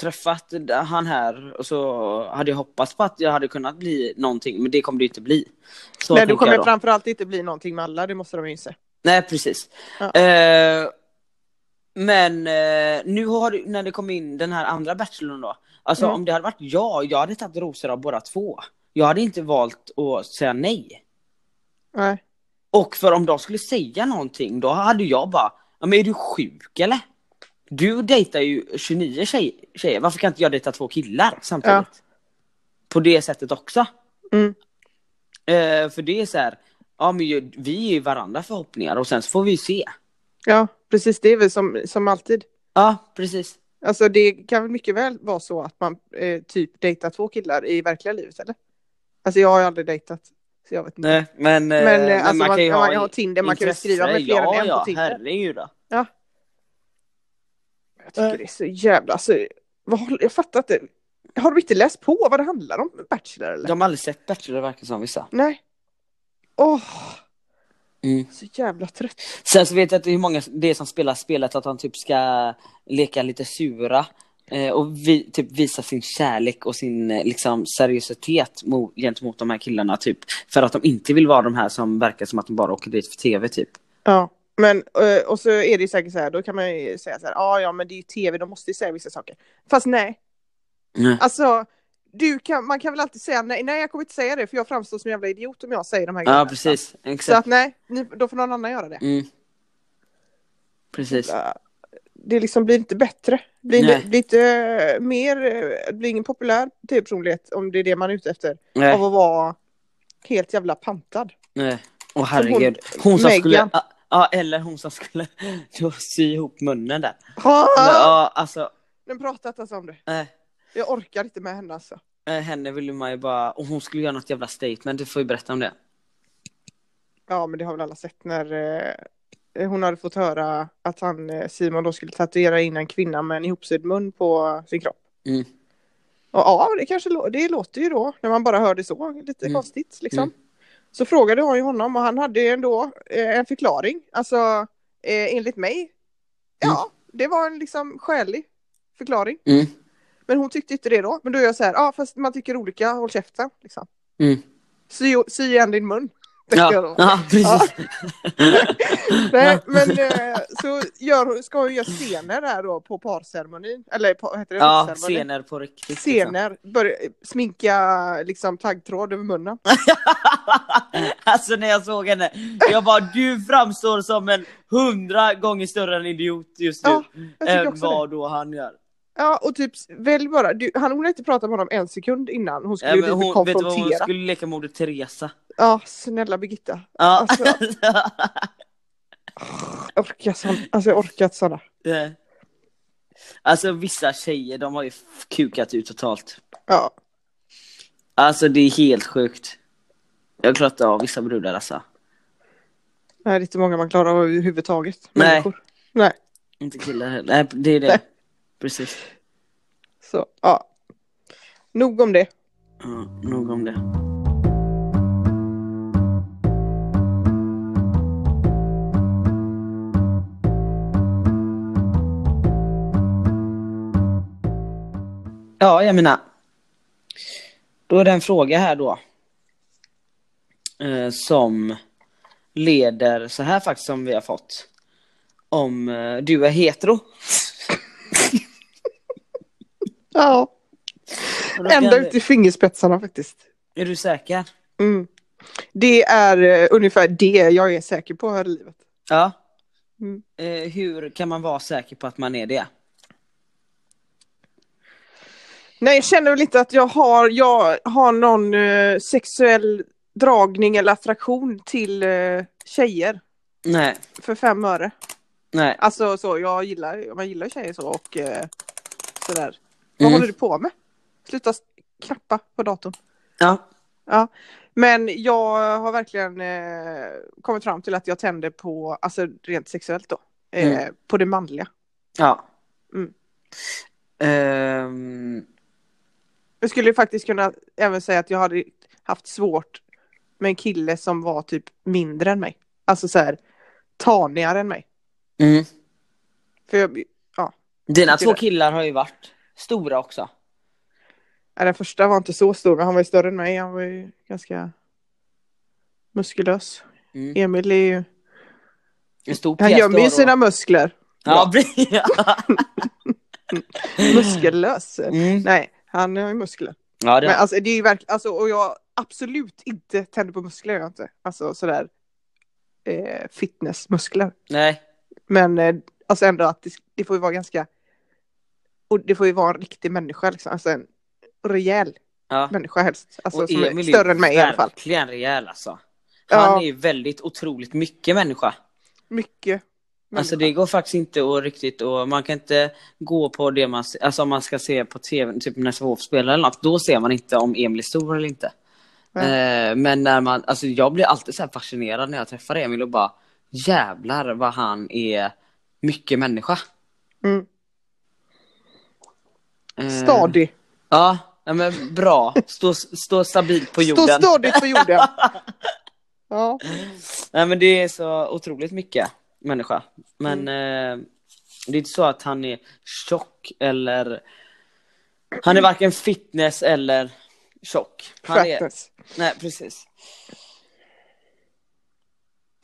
träffat han här och så hade jag hoppats på att jag hade kunnat bli någonting, men det kommer det inte bli. Så Nej, du kommer framförallt inte bli någonting med alla, det måste de ju inse. Nej, precis. Ja. Eh, men eh, nu har det, när det kom in den här andra bachelorn då, alltså Mm. om det hade varit jag, jag hade tagit rosor av båda två. Jag hade inte valt att säga nej. Nej. Och för om de skulle säga någonting, då hade jag bara, ja men är du sjuk eller? Du dejtar ju 29 tjej, tjejer, varför kan inte jag dejta två killar samtidigt? Ja. På det sättet också. Mm. Eh, för det är så här, ja men ju- vi är ju varandra förhoppningar och sen så får vi se. Ja, precis. Det är väl som, som alltid. Ja, precis. Alltså det kan väl mycket väl vara så att man eh, typ dejtar två killar i verkliga livet, eller? Alltså jag har ju aldrig dejtat. Så jag vet inte. Nej, men, eh, Men, eh, alltså, man, man, ju kan ha Tinder, man kan ju skriva med fler ja, än en ja, på Tinder. herregud då. Jag tycker det är så jävla, alltså, vad, jag fattar inte. Har du inte läst på vad det handlar om, Bachelor eller? De har aldrig sett Bachelor verkar som vissa. Nej. Åh, Mm. så jävla trött. Sen så vet jag att det är många det som spelar spelet att de typ ska leka lite sura. Eh, Och vi, typ visa sin kärlek och sin eh, liksom seriositet mot, gentemot de här killarna typ. För att de inte vill vara de här som verkar som att de bara åker dit för tv typ. Ja, men eh, och så är det ju säkert så här, då kan man ju säga så här, ja ja men det är ju tv, de måste ju säga vissa saker. Fast nej, Nej. alltså du kan, man kan väl alltid säga nej, nej jag kommer inte säga det för jag framstår som en jävla idiot om jag säger de här grejerna. Ja precis, Så exakt. att nej, ni, då får någon annan göra det. Mm. Precis. Det liksom blir inte bättre. Blir, Nej. blir inte eh, mer, eh, blir ingen populär tv-personlighet om det är det man är ute efter. Nej, Av att vara helt jävla pantad. nej. Åh herregud. Hon, som Megan. skulle, ja, eller hon som skulle då sy ihop munnen där. Ah! Ja alltså, Den pratar inte ens om det. nej. Jag orkar inte med henne alltså. Eh, Henne ville man ju bara, och hon skulle göra något jävla statement, du får ju berätta om det. Ja, men det har väl alla sett när eh, hon hade fått höra att han, eh, Simon då skulle tatuera in en kvinna med en ihopsydd mun på sin kropp. Mm. Och ja, det kanske det låter ju då, när man bara hör det så, lite Mm. konstigt liksom. Mm. Så frågade hon ju honom och han hade ju ändå eh, en förklaring. Alltså, eh, enligt mig, ja, det var en liksom skälig förklaring. Mm. Men hon tyckte inte det då. Men då är jag så här, ja fast man tycker olika, håll käften. Liksom. Mm. Sy, sy igen din mun. Ja, ja, precis. Nej, men eh, så gör, ska hon göra scener där då på parceremonin. Eller på, vad heter det? Ja, scener på riktigt. liksom. Scener. Börja, sminka liksom taggtråd över munnen. alltså när jag såg henne, jag bara du framstår som en hundra gånger större än idiot just nu. Ja, Jag än också det. vad då han gör. Ja, och typ välj bara. Du, han, hon inte pratat med honom en sekund innan. Hon skulle Ja, typ hon, vet du vad, hon konfrontera. skulle leka moder Teresa. Ja, snälla Birgitta. Ja. Alltså- Jag orkar sån, alltså jag orkar inte sådana. Alltså vissa tjejer, de har ju kukat ut totalt. Ja. Alltså det är helt sjukt. Jag klarar inte av vissa brudar alltså. Nej, det är inte många man klarar av överhuvudtaget. Nej. Människor. Nej. Inte killar heller. Nej, det är det. Nej. Precis. Så, ja. Nog om det. Ja, nog om det. Ja, jag menar. Då är det en fråga här då. Eh, som leder så här faktiskt som vi har fått. Om eh, du är hetero. Ja. Ända ut i fingerspetsarna faktiskt. Är du säker? Mm. Det är eh, ungefär det jag är säker på här i livet. Ja. Mm. Eh, hur kan man vara säker på att man är det? Nej, jag känner väl inte att jag har, jag har någon eh, sexuell dragning eller attraktion till eh, tjejer Nej, för fem öre. nej. Alltså så, jag gillar, man gillar tjejer så och sådär. Vad Mm. håller du på med? Sluta knappa på datorn. Ja. Ja. Men jag har verkligen eh, kommit fram till att jag tänder på, alltså rent sexuellt då, eh, Mm. på det manliga. Ja. Mm. Ehm, Jag skulle faktiskt kunna även säga att jag hade haft svårt med en kille som var typ mindre än mig. Alltså så här tanigare än mig. mm. För jag, ja, Dina två killar har ju varit stora också. den första var inte så stor, men han var ju större än mig. Han var ju ganska muskulös. Mm. Emil är ju, En stor han gömmer ju sina muskler. Ja, ja. Muskellös. Mm. Nej, han har ju muskler. ja det Men alltså det är ju verkligen, alltså, och jag absolut inte tänder på muskler, jag inte. Alltså sådär eh, fitnessmuskler. Nej. Men eh, alltså ändå att det, det får ju vara ganska, och det får ju vara en riktig människa liksom, alltså en rejäl Ja. människa helst. Alltså Och som är större än mig i alla fall. verkligen rejäl alltså. Han Ja. är ju väldigt otroligt mycket människa. Mycket. Alltså människa. det går faktiskt inte att riktigt och man kan inte gå på det man alltså om man ska se på tv, typ när Sävehof spelar eller något, då ser man inte om Emil är stor eller inte. Eh, men när man, alltså jag blir alltid så här fascinerad när jag träffar Emil och bara jävlar vad han är mycket människa. Mm. Eh, Stadig. Ja, men bra. Stå, stå stabilt på Stå jorden. stadigt på jorden. ja. Nej men det är så otroligt mycket människa. Men eh, det är inte så att han är tjock eller Han är varken fitness eller tjock. Han är, nej precis.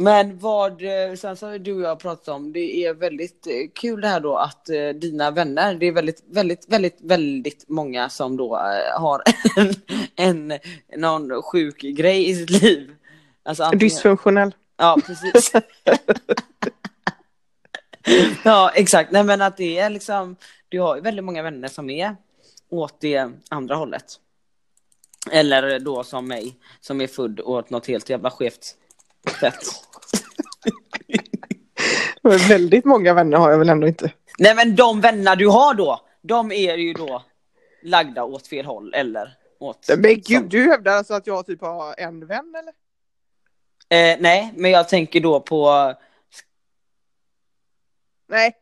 Men vad, eh, sen så har du och jag pratat om, det är väldigt eh, kul det här då att eh, dina vänner, det är väldigt, väldigt, väldigt, väldigt många som då har en, en, någon sjuk grej i sitt liv. Alltså antingen- Dysfunktionell. Ja, precis. ja, exakt. Nej, men att det är liksom, du har ju väldigt många vänner som är åt det andra hållet. Eller då som mig, som är född åt något helt jävla skevt Men väldigt många vänner har jag väl ändå inte. Nej, men de vänner du har då, de är ju då lagda åt fel håll eller åt... Men gud, du hävdar alltså att jag typ har en vän eller? Eh, nej, men jag tänker då på... Nej,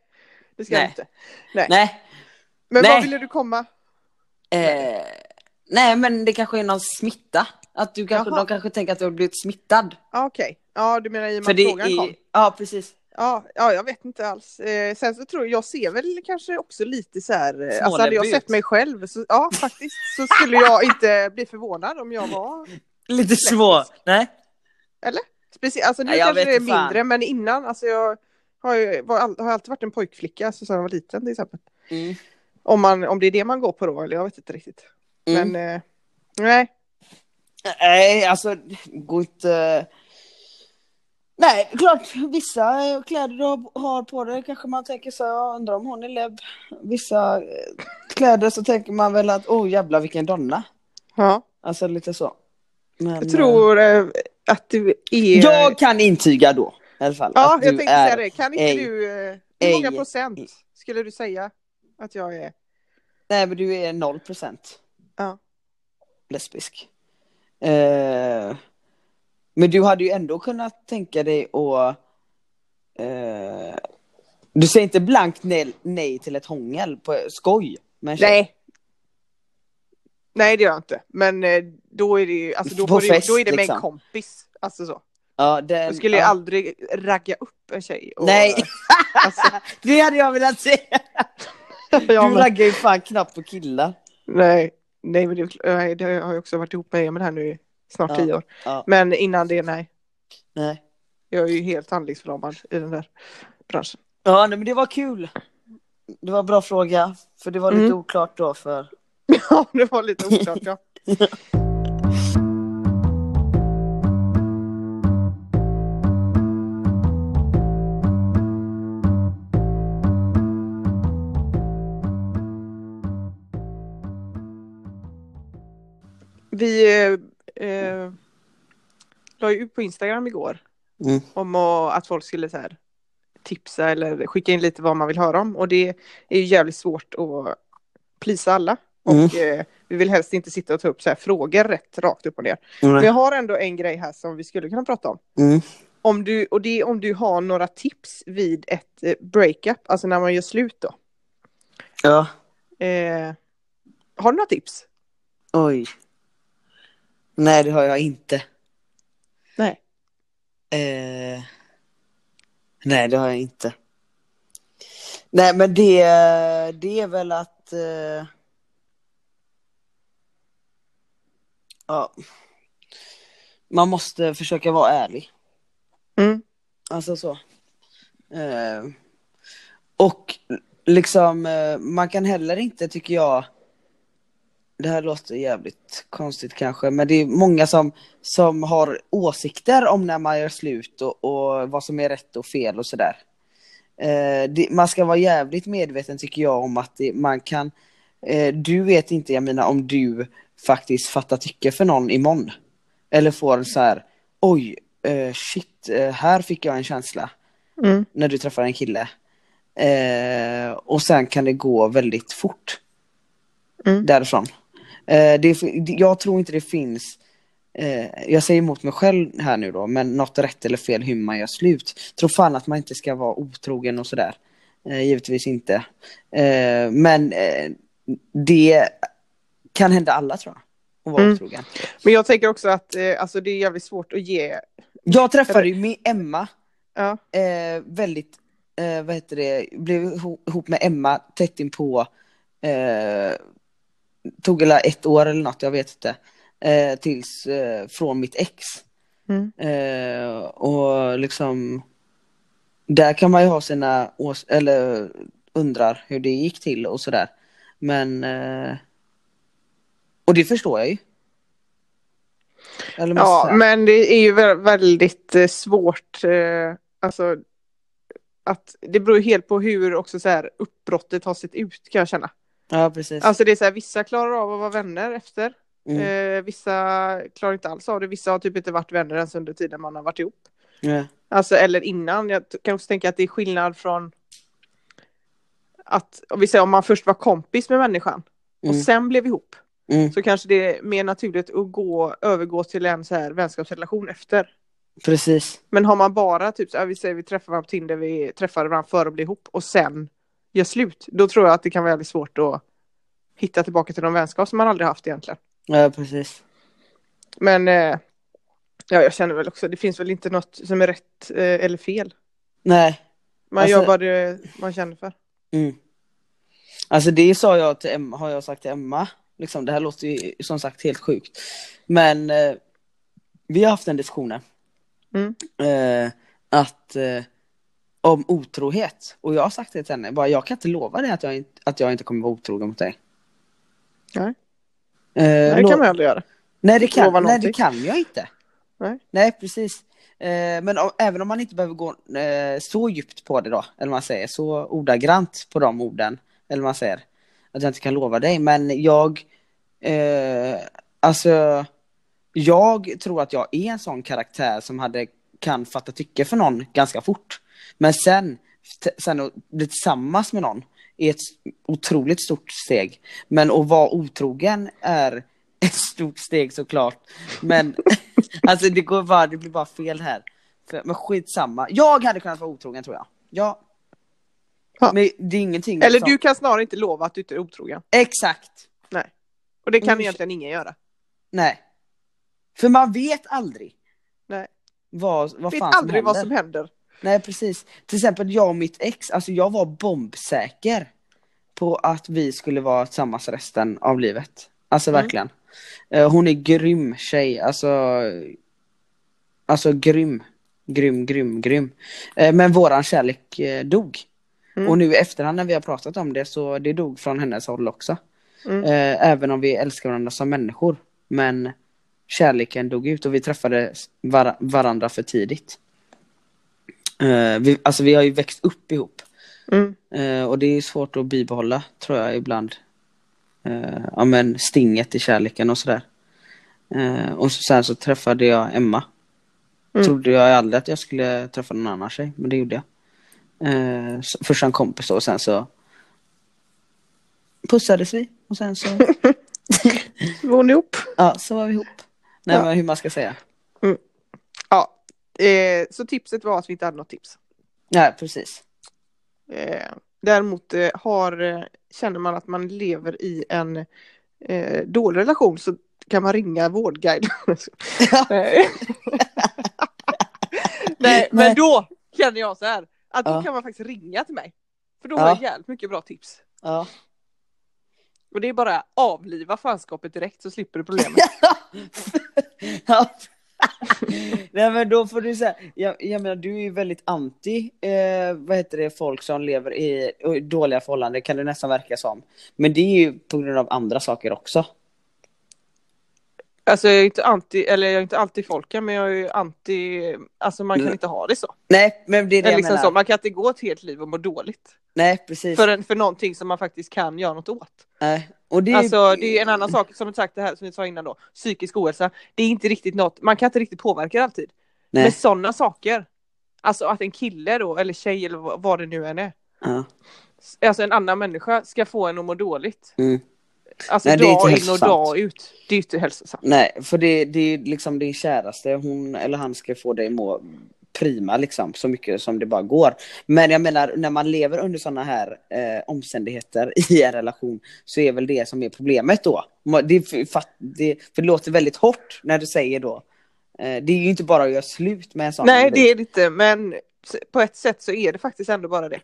det ska jag Nej. inte. Nej. Nej, Men Nej. vad ville du komma? Eh, nej men det kanske är någon smitta. Att du kanske, Jaha. de kanske tänker att du har blivit smittad. Ah, Okej, ja du menar i och med att frågan kom? är, ja precis. Ja, ja, jag vet inte alls. Eh, sen så tror jag, jag ser väl kanske också lite så här, eh, alltså hade jag Småläbbig sett mig själv, så, ja faktiskt, så skulle jag inte bli förvånad om jag var, Lite svår. Nej. speciellt, alltså nu Nej, kanske det är inte fan. mindre, men innan, alltså jag har ju var, har alltid varit en pojkflicka, alltså, sen jag var liten till exempel. Mm. Om, man, om det är det man går på då, eller jag vet inte riktigt. Mm. Men eh, nej, Nej, alltså gå inte... Nej, klart vissa kläder du har- på dig kanske man tänker så, jag undrar om hon är lebb. Vissa eh, kläder så tänker man väl att, oh jävlar vilken donna. ja. Alltså lite så. Men, Jag tror eh, att du eh, är... Jag kan intyga då. I alla fall. Ja, att jag tänkte är säga det. Kan inte ej- du... eh, Hur många ej- procent skulle du säga att jag är? Nej, men du är noll procent. Ja. Lesbisk. Eh, men du hade ju ändå kunnat tänka dig att... Eh, du säger inte blankt nej, nej till ett hångel på skoj? Men Nej. Nej, det gör jag inte. Men eh, då är det ju, alltså då, På får det, fest, då är det med liksom. en kompis. Alltså så. Ja, den, Jag skulle ju ja. aldrig ragga upp en tjej. Och, Nej, Alltså, det hade jag velat ja, Du raggar ju fan knappt på killar. nej, nej, men det, det har jag också varit ihop med Emil här nu i snart Ja. tio år. Ja. Men innan det, nej. Nej. Jag är ju helt handlingsförlamad i den där branschen. Ja, nej, men det var kul. Det var en bra fråga, för det var lite Mm. oklart då för... Ja, det var lite oklart ja. Vi eh, eh, la ju ut på Instagram igår Mm. om att, folk skulle så här, tipsa eller skicka in lite vad man vill höra om och det är ju jävligt svårt att plisa alla. Och eh, vi vill helst inte sitta och ta upp så här frågor rätt rakt upp och ner. Men Mm. jag har ändå en grej här som vi skulle kunna prata om. Mm. om du, och det är om du har några tips vid ett eh, breakup, alltså när man gör slut då. Ja. Eh, har du några tips? Oj. Nej, det har jag inte. Nej. Eh... Nej, det har jag inte. Nej, men det, det är väl att... Eh... Ja. Man måste försöka vara ärlig. Mm. Alltså så. Eh, och liksom, eh, man kan heller inte, tycker jag, det här låter jävligt konstigt kanske, men det är många som, som har åsikter om när man gör slut och, och vad som är rätt och fel och sådär. Eh, det, man ska vara jävligt medveten tycker jag om att det, man kan, eh, du vet inte Jamina om du faktiskt fattar tycke för någon imorgon. Eller får en så här, oj, eh, shit, eh, här fick jag en känsla Mm. när du träffar en kille. Eh, och sen kan det gå väldigt fort Mm. därifrån. Eh, det, jag tror inte det finns, eh, jag säger emot mig själv här nu då, men något rätt eller fel hur man gör slut. Tror fan att man inte ska vara otrogen och sådär. Eh, givetvis inte. Men det kan hända alla tror jag. Att vara Mm. otrogen. Men jag tänker också att alltså, det är jävligt svårt att ge. Jag träffade ju med Emma Ja. väldigt, vad heter det, blev iho- ihop med Emma tätt inpå, eh, tog eller ett år eller något, jag vet inte, eh, tills eh, från mitt ex. Mm. Eh, och liksom, där kan man ju ha sina ås- eller undrar hur det gick till och sådär. Men, eh, och det förstår jag ju. Ja, men det är ju vä- väldigt eh, svårt. Eh, alltså, att det beror helt på hur också så här uppbrottet har sett ut kan jag känna. Ja, precis. Alltså det är så här, vissa klarar av att vara vänner efter. Mm. Eh, vissa klarar inte alls av det. Vissa har typ inte varit vänner ens under tiden man har varit ihop. Ja. Alltså eller innan. Jag kan också tänka att det är skillnad från att om vi säger om man först var kompis med människan och Mm. sen blev ihop. Mm. Så kanske det är mer naturligt att gå, övergå till en så här vänskapsrelation efter. Precis. Men har man bara typ, så vi säger vi träffar varandra på Tinder, vi träffade varandra före att bli ihop och sen gör slut. Då tror jag att det kan vara väldigt svårt att hitta tillbaka till någon vänskap som man aldrig haft egentligen. Ja, precis. Men eh, ja, jag känner väl också, det finns väl inte något som är rätt eh, eller fel. Nej. Man Alltså- gör vad det, man känner för. Mm. Alltså det sa jag till Emma, har jag sagt till Emma. Liksom, det här låter ju som sagt helt sjukt. Men eh, vi har haft den diskussionen. Mm. Eh, att eh, om otrohet. Och jag har sagt det till henne, bara, jag kan inte lova dig att jag, inte- att jag inte kommer vara otrogen mot dig. Nej. Eh, Nej, det kan man aldrig göra. Nej det, kan, lova nej, det någonting. kan jag inte. Nej. Nej, precis. Eh, men om, även om man inte behöver gå eh, så djupt på det då, eller man säger, så ordagrant på de orden, eller man säger, att jag inte kan lova dig, men jag, eh, alltså, jag tror att jag är en sån karaktär som hade, kan fatta tycke för någon ganska fort. Men sen, sen att bli tillsammans med någon är ett otroligt stort steg. Men att vara otrogen är ett stort steg såklart. Men alltså det går bara, det blir bara fel här. För, men skitsamma. Jag hade kunnat vara otrogen tror jag. Ja. Men det är ingenting Eller som- du kan snarare inte lova att du inte är otrogen. Exakt. Och det kan Mm. egentligen ingen göra. Nej. För man vet aldrig. Nej. Vad, vad Vet fan aldrig som vad händer. som händer. Nej precis. Till exempel jag och mitt ex, alltså jag var bombsäker på att vi skulle vara tillsammans resten av livet. Alltså Mm. verkligen. Eh, Hon är grym tjej, alltså Alltså grym. Grym, grym, grym. Eh, Men våran kärlek eh, dog. Mm. Och nu i efterhand när vi har pratat om det så det dog från hennes håll också. Mm. Även om vi älskar varandra som människor. Men kärleken dog ut och vi träffade var- varandra för tidigt. Eh, vi, alltså vi har ju växt upp ihop. Mm. Eh, och det är svårt att bibehålla tror jag ibland. Eh, ja men stinget i kärleken och sådär. Eh, och sen så träffade jag Emma. Mm. Trodde jag aldrig att jag skulle träffa någon annan tjej, men det gjorde jag. Eh, så- först en kompis då, och sen så pussades vi och sen så, Var hon ihop? ja, så var vi ihop. Nej Ja. men hur man ska säga. Ja. Eh, så tipset var att vi inte hade något tips. Nej, precis. Eh, däremot eh, har, eh, känner man att man lever i en eh, dålig relation så kan man ringa Vårdguide. Nej. Nej, men då känner jag så här att då Ja. kan man faktiskt ringa till mig. För då har jag jävligt mycket bra tips. Ja. Och det är bara avliva fanskapet direkt så slipper du problemet. ja. Nej men då får du säga, jag, jag menar du är ju väldigt anti, eh, vad heter det, folk som lever i, dåliga förhållanden kan det nästan verka som. Men det är ju på grund av andra saker också. Alltså jag är inte anti, eller jag är inte anti folken men jag är ju anti, alltså man kan Mm. inte ha det så. Nej men det är det Eller jag liksom menar. så. Man kan inte gå ett helt liv och må dåligt. Nej precis. För, en, för någonting som man faktiskt kan göra något åt. Nej. Och det är, Alltså det är en annan sak som du sagt det här som vi sa innan då. Psykisk ohälsa. Det är inte riktigt något, man kan inte riktigt påverka det alltid. Nej. Men sådana saker. Alltså att en kille då, eller tjej eller vad- det nu än är. Ja. Alltså en annan människa ska få en att må dåligt. Mm. Alltså Nej, dag in och dag ut. Det är ju inte hälsosamt. Nej, för det, det är liksom din käraste, hon eller han ska få dig må prima liksom, så mycket som det bara går. Men jag menar, när man lever under sådana här eh, omständigheter i en relation så är väl det som är problemet då. Det, för, det, för det låter väldigt hårt när du säger då. Eh, det är ju inte bara att göra slut med en sån Nej det är det inte men på ett sätt så är det faktiskt ändå bara det.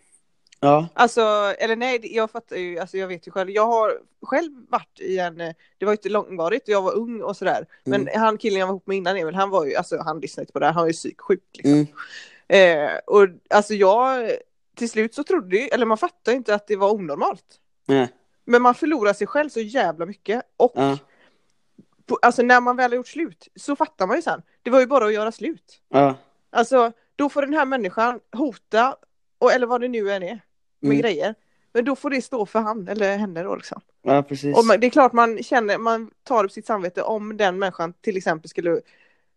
Ja, Alltså, eller nej, jag fattar ju, alltså jag vet ju själv. Jag har själv varit i en, det var ju inte långvarigt jag var ung och sådär. Men Mm. han killen jag var ihop med innan Emil, han var ju, alltså han lyssnade inte på det här, han var ju psyksjuk liksom. mm, Eh, och alltså jag, till slut så trodde ju, eller man fattade inte att det var onormalt. nej, Men man förlorar sig själv så jävla mycket. Och ja, på, alltså när man väl har gjort slut så fattar man ju sen. Det var ju bara att göra slut. ja, Alltså då får den här människan hota, och, eller vad det nu än är, med Mm. grejer. Men då får det stå för han eller henne då liksom. ja precis. Och man, det är klart man känner, man tar upp sitt samvete om den människan till exempel skulle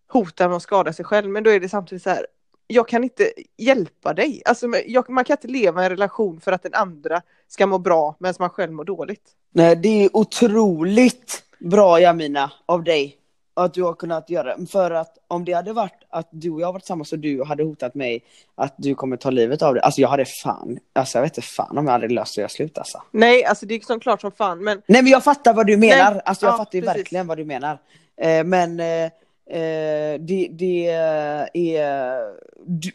hota med att skada sig själv. Men då är det samtidigt så här, jag kan inte hjälpa dig. Alltså jag, man kan inte leva i en relation för att den andra ska må bra medan man själv mår dåligt. Nej, det är otroligt bra Jamina av dig att du har kunnat göra det. För att om det hade varit att du och jag varit tillsammans och du hade hotat mig att du kommer ta livet av dig. Alltså jag hade fan, alltså jag vet inte fan om jag hade löst att göra slut alltså. Nej, alltså det är som klart som fan. Men Nej men jag fattar vad du menar, Nej, alltså jag ja, fattar ju precis. verkligen vad du menar. Eh, men eh, eh, det, det är,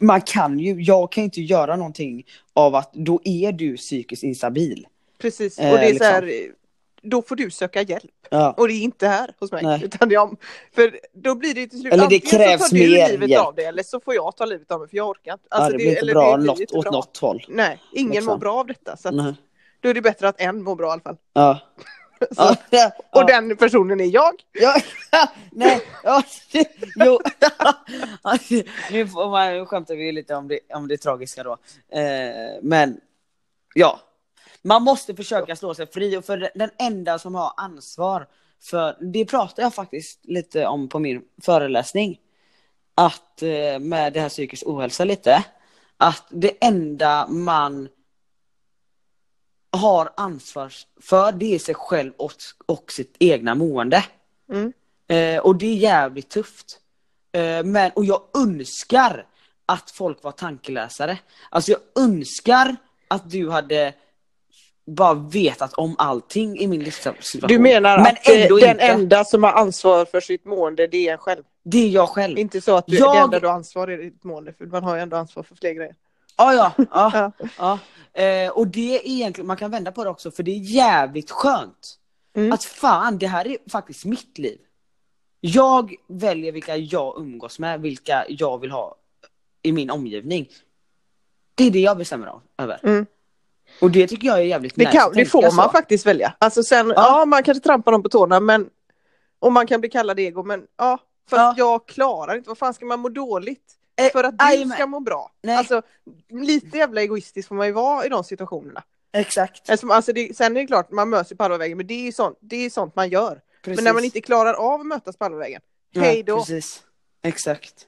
man kan ju, jag kan inte göra någonting av att då är du psykiskt instabil. precis, och Eh, det är så liksom. här, då får du söka hjälp. Ja. Och det är inte här hos mig. Nej. Utan det om, för då blir det till slut, Eller det krävs så tar du livet hjälp. av det eller så får jag ta livet av mig för jag orkar inte. ja, Alltså, det blir inte eller bra blir något, inte åt bra. något håll. Nej, ingen Liksom. mår bra av detta. Så att, Nej. då är det bättre att en mår bra i alla fall. Ja. Så, Ja, ja, Och ja. den personen är jag. Ja, nej, ja, jo. nu får man, nu skämtar vi lite om det, om det tragiska då. Eh, men ja, man måste försöka slå sig fri och för den enda som har ansvar för, det pratar jag faktiskt lite om på min föreläsning. Att eh, med det här psykisk ohälsa lite, att det enda man har ansvar för det är sig själv och, och sitt egna mående. Mm. Eh, och det är jävligt tufft. Eh, men, och jag önskar att folk var tankeläsare. Alltså jag önskar att du hade bara vetat om allting i min livssituation. Du menar men att eh, ändå den inte. enda som har ansvar för sitt mående det är en själv. Det är jag själv. Inte så att du, Jag- det enda du har ansvar är ditt mående. För man har ju ändå ansvar för fler grejer. Ja, ja. ja, Ja. ja. Eh, och det är egentligen, man kan vända på det också, för det är jävligt skönt. Mm. Att fan, det här är faktiskt mitt liv. Jag väljer vilka jag umgås med, vilka jag vill ha i min omgivning. Det är det jag bestämmer av, över. Mm. Och det tycker jag är jävligt Det, nice kan, det får tänka man så. faktiskt välja. Alltså sen, ja. Ja. man kanske trampar dem på tårna men och man kan bli kallad ego men ja, fast jag klarar inte, vad fan ska man må dåligt? Eh, För att du ska må bra. Nej. Alltså lite jävla egoistisk får man ju vara i de situationerna. Exakt. Alltså, alltså det, sen är det klart man möts ju på halva vägen men det är ju sånt, det är sånt man gör. Precis. Men när man inte klarar av att mötas på halva vägen, Ja, hej då. Precis. Exakt.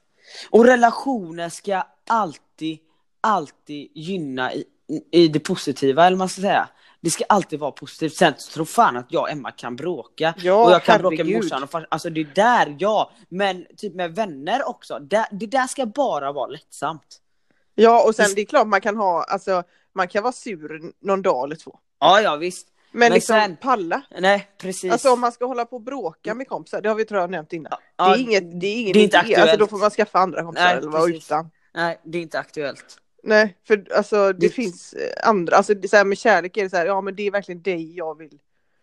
Och relationer ska alltid, alltid gynna i, i det positiva, eller man ska säga. Det ska alltid vara positivt. Sen tror fan att jag och Emma kan bråka. Ja, och jag kan bråka med herregud. morsan och Alltså det är där, ja. Men typ med vänner också. Där, det där ska bara vara lättsamt. Ja, och sen det är klart man kan ha, alltså man kan vara sur någon dag eller två. Ja, ja visst. Men, Men liksom sen- palla. Nej, precis. Alltså om man ska hålla på och bråka med kompisar, det har vi tror jag nämnt innan. Ja, det är inget, det är ingen det är inte aktuellt. Alltså då får man skaffa andra kompisar Nej, eller vara utan. Nej, det är inte aktuellt. Nej, för alltså det, Det- finns eh, andra, alltså det, så här, med kärlek är det så här, ja men det är verkligen dig jag vill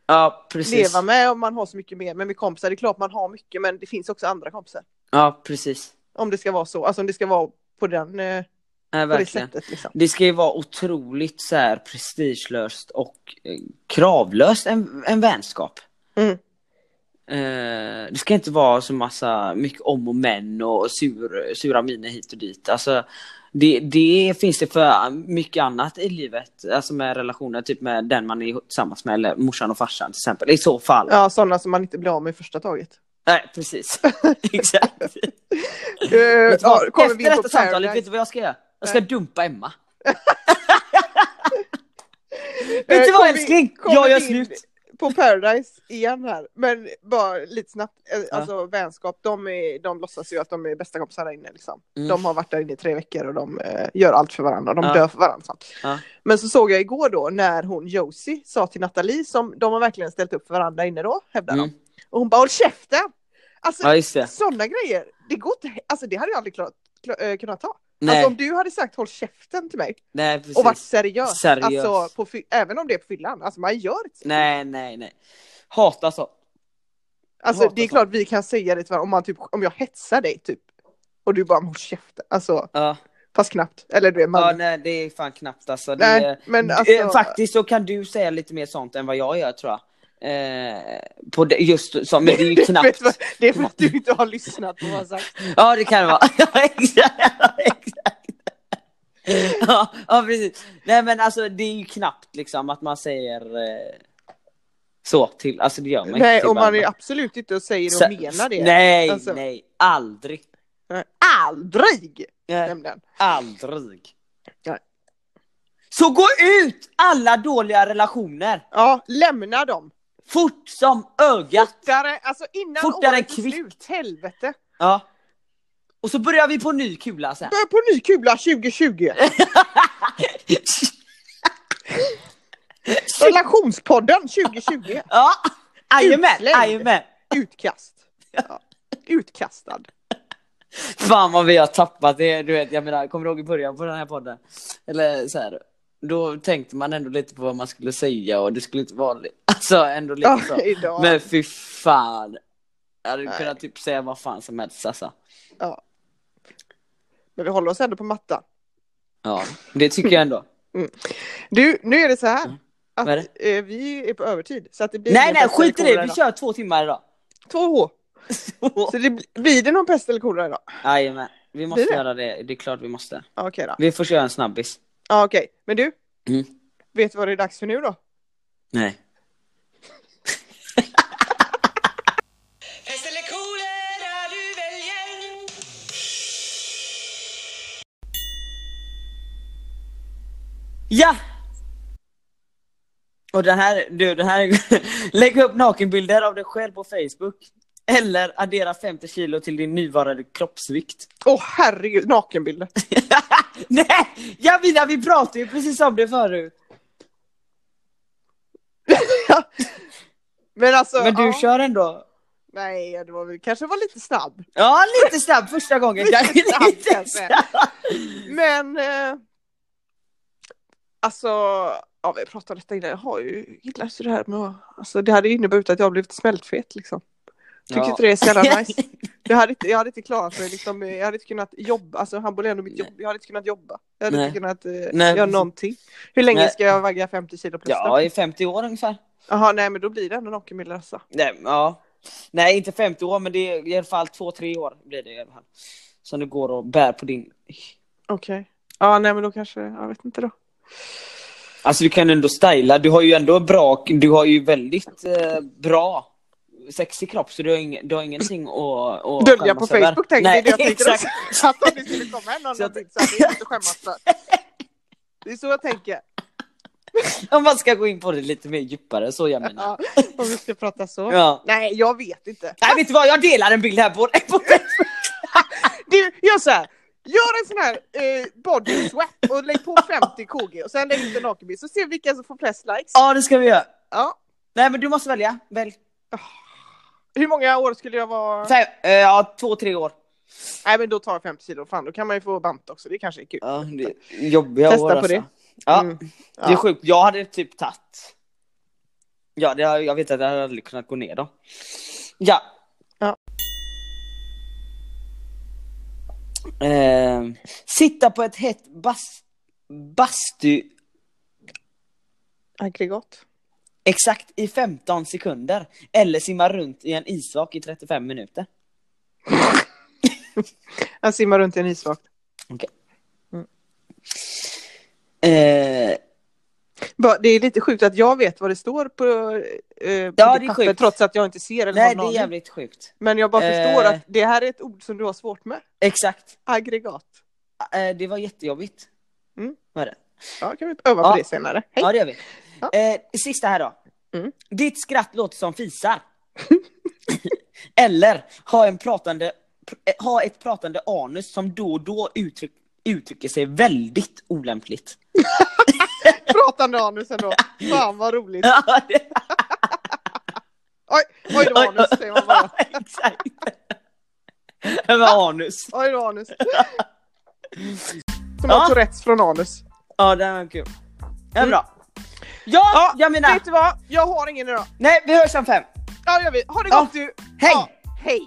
Ja, precis. leva med om man har så mycket mer. Men med kompisar, det är klart man har mycket men det finns också andra kompisar. Ja, precis. Om det ska vara så, alltså om det ska vara på, den, eh, Nej, på det sättet liksom. Det ska ju vara otroligt så här prestigelöst och eh, kravlöst en, en vänskap. Mm. Eh, det ska inte vara så massa mycket om och men och sur, sura miner hit och dit. Alltså, det, det finns det för mycket annat i livet. Alltså med relationer, typ med den man är tillsammans med eller morsan och farsan till exempel. I så fall. Ja, sådana som man inte blir av med i första taget. Nej, precis. Exakt. Eh, du ja, vad? kommer Efter detta samtalet, vet du vad jag ska göra? Jag ska Nej. dumpa Emma. Eh, vet du vad kommer vi- älskling? Jag gör slut. På Paradise igen här, men bara lite snabbt, eh, alltså vänskap, de, är, de låtsas ju att de är bästa kompisar där inne liksom. Mm. De har varit där inne i tre veckor och de eh, gör allt för varandra, de Ja. dör för varandra. Ja. Men så såg jag igår då när hon Josie sa till Nathalie, som de har verkligen ställt upp för varandra inne då, hävdar Mm. de. Och hon bara håll käften! Alltså Ja, sådana grejer, det går inte, alltså det hade jag aldrig klarat, klar, eh, kunnat ta. Nej, Alltså om du hade sagt håll käften till mig nej precis. och varit seriös, Seriös. Alltså, på, även om det är på fyllan, alltså man gör inte så. Nej, nej, nej. Hatar så. Alltså hatar det är sånt. klart vi kan säga det till varandra om, man typ, om jag hetsar dig typ. Och du bara håll käften, alltså Ja, fast knappt. Eller du är man. ja nej, det är fan knappt alltså. Det, Nej, men det- alltså- Faktiskt så kan du säga lite mer sånt än vad jag gör tror jag. Eh, på det, just så, men det är ju knappt. det är för att du inte har lyssnat på vad jag sagt. Ja, det kan det vara. Ja, exakt. Ja, precis. Nej, men alltså det är ju knappt liksom att man säger eh, så till, alltså det gör man Nej, inte och man är absolut inte och säger Så- och menar det. Nej, Alltså- nej, aldrig. Nej, Aldrig! Nej, Nämligen. aldrig. Nej. Så gå ut alla dåliga relationer! Ja, lämna dem. Fort som ögat! Fortare, alltså innan Fortare året är kvickt. slut. Helvete. Ja. Och så börjar vi på ny kula sen. Börja på ny kula 2020. Relationspodden 2020. ja, jajamän. Utkast. Ja. Utkastad. Fan vad vi har tappat det, du vet, jag menar, kommer du ihåg i början på den här podden? Eller så här, då tänkte man ändå lite på vad man skulle säga och det skulle inte vara, alltså ändå lite Ja, så. idag. Men fy fan. Jag hade Nej. kunnat typ säga vad fan som helst alltså. Ja. Men vi håller oss ändå på mattan. Ja, det tycker jag ändå. Du, nu är det så här. Mm. Att är eh, vi är på övertid. Så att det blir nej nej, skit i det, vi idag. kör två timmar idag. Två H. Så det, blir- det någon pest eller kolera idag? Jajamän, vi måste det? göra det, det är klart vi måste. Okej då. Vi får köra en snabbis. Ja, okej. Men du, Mm. vet du vad det är dags för nu då? Nej. Pest eller kolera du väljer Ja! Och den här, du den här, lägg upp nakenbilder av dig själv på Facebook. Eller addera 50 kilo till din nuvarande kroppsvikt. Åh herregud, nakenbilder. Nej! Javina vi pratade ju precis om det förut. Men alltså, Men du ja. kör ändå. Nej, det var väl, kanske var lite snabb. Ja, lite snabb första gången. Lite snabb, lite snabb. Men eh, alltså, ja vi pratade om detta innan. Jag har ju gillat det här med alltså det hade inneburit att jag blivit smältfet liksom. Tycker Ja. inte det är så jävla nice. Jag hade inte, jag hade inte klarat mig liksom, jag hade inte kunnat jobba, alltså handboll är ändå mitt jobb, jag hade inte kunnat jobba. Jag hade Nej. inte kunnat eh, Nej, göra någonting. Hur länge Nej. ska jag vagga 50 kilo plus Ja, i 50 år ungefär. Jaha, nej men då blir det ändå nakenbilder alltså. Nej, ja. Nej, inte 50 år, men det är i alla fall 2-3 år blir det i alla fall. Som du går och bär på din... Okej. Ja, nej men då kanske, jag vet inte då. Alltså du kan ändå styla, du har ju ändå bra, du har ju väldigt eh, bra sexig kropp så du har, ing, du har ingenting att, att Dölja på över. Facebook tänker Nej, det det jag exakt. också. Att om det skulle komma en Så annan bild så hade jag inte skämmas för. Det är så jag tänker. Om man ska gå in på det lite mer djupare så jag menar. Ja, om vi ska prata så. Ja. Nej, jag vet inte. Nej vet du vad, jag delar en bild här på, på Du, gör så här. Gör en sån här eh, body swap och lägg på 50 kg och sen lägg ut en nakenbild så ser vi vilka som får flest likes. Ja det ska vi göra. Ja. Nej men du måste välja. Välj. Hur många år skulle jag vara? Fem, eh, ja, två, tre år. Nej men då tar jag 50 kilo, fan då kan man ju få banta också, det kanske är kul. Ja, det är jobbiga Testa år på alltså. det. Ja, Mm. det är Ja. sjukt. Jag hade typ tagit. Ja, det, jag vet att jag hade aldrig kunnat gå ner då. Ja. Ja. Eh, sitta på ett hett bas, bastu Aggregat. Exakt i 15 sekunder. Eller simma runt i en isvak i 35 minuter. Han simmar runt i en isvak. Eh, Bara- Det är lite sjukt att jag vet vad det står på, eh, på Ja, det papper, trots att jag inte ser eller nej, det är jävligt sjukt. Men jag bara Eh. förstår att det här är ett ord som du har svårt med. Exakt. Aggregat. Eh, det var jättejobbigt. Mm. Var det? Ja, kan vi öva Ja. på det senare. Hej! Ja, det gör vi. Ja. Eh, sista här då. Mm. Ditt skratt låter som fisar. Eller ha, en pratande, pr- eh, ha ett pratande anus som då och då uttryck, uttrycker sig väldigt olämpligt. Pratande anus ändå. Fan vad roligt. Ja, det- Oj, oj då anus säger man bara. Exakt. Med anus. Oj då anus. Som Ja. har Tourettes från anus. Ja, det var kul. Det är Mm. bra. Ja, jag menar. Vet du vad? Jag har ingen idag. Nej, vi hörs om fem. Ja det gör vi. Ha det Ja. gott du. Hej! Ja, hej!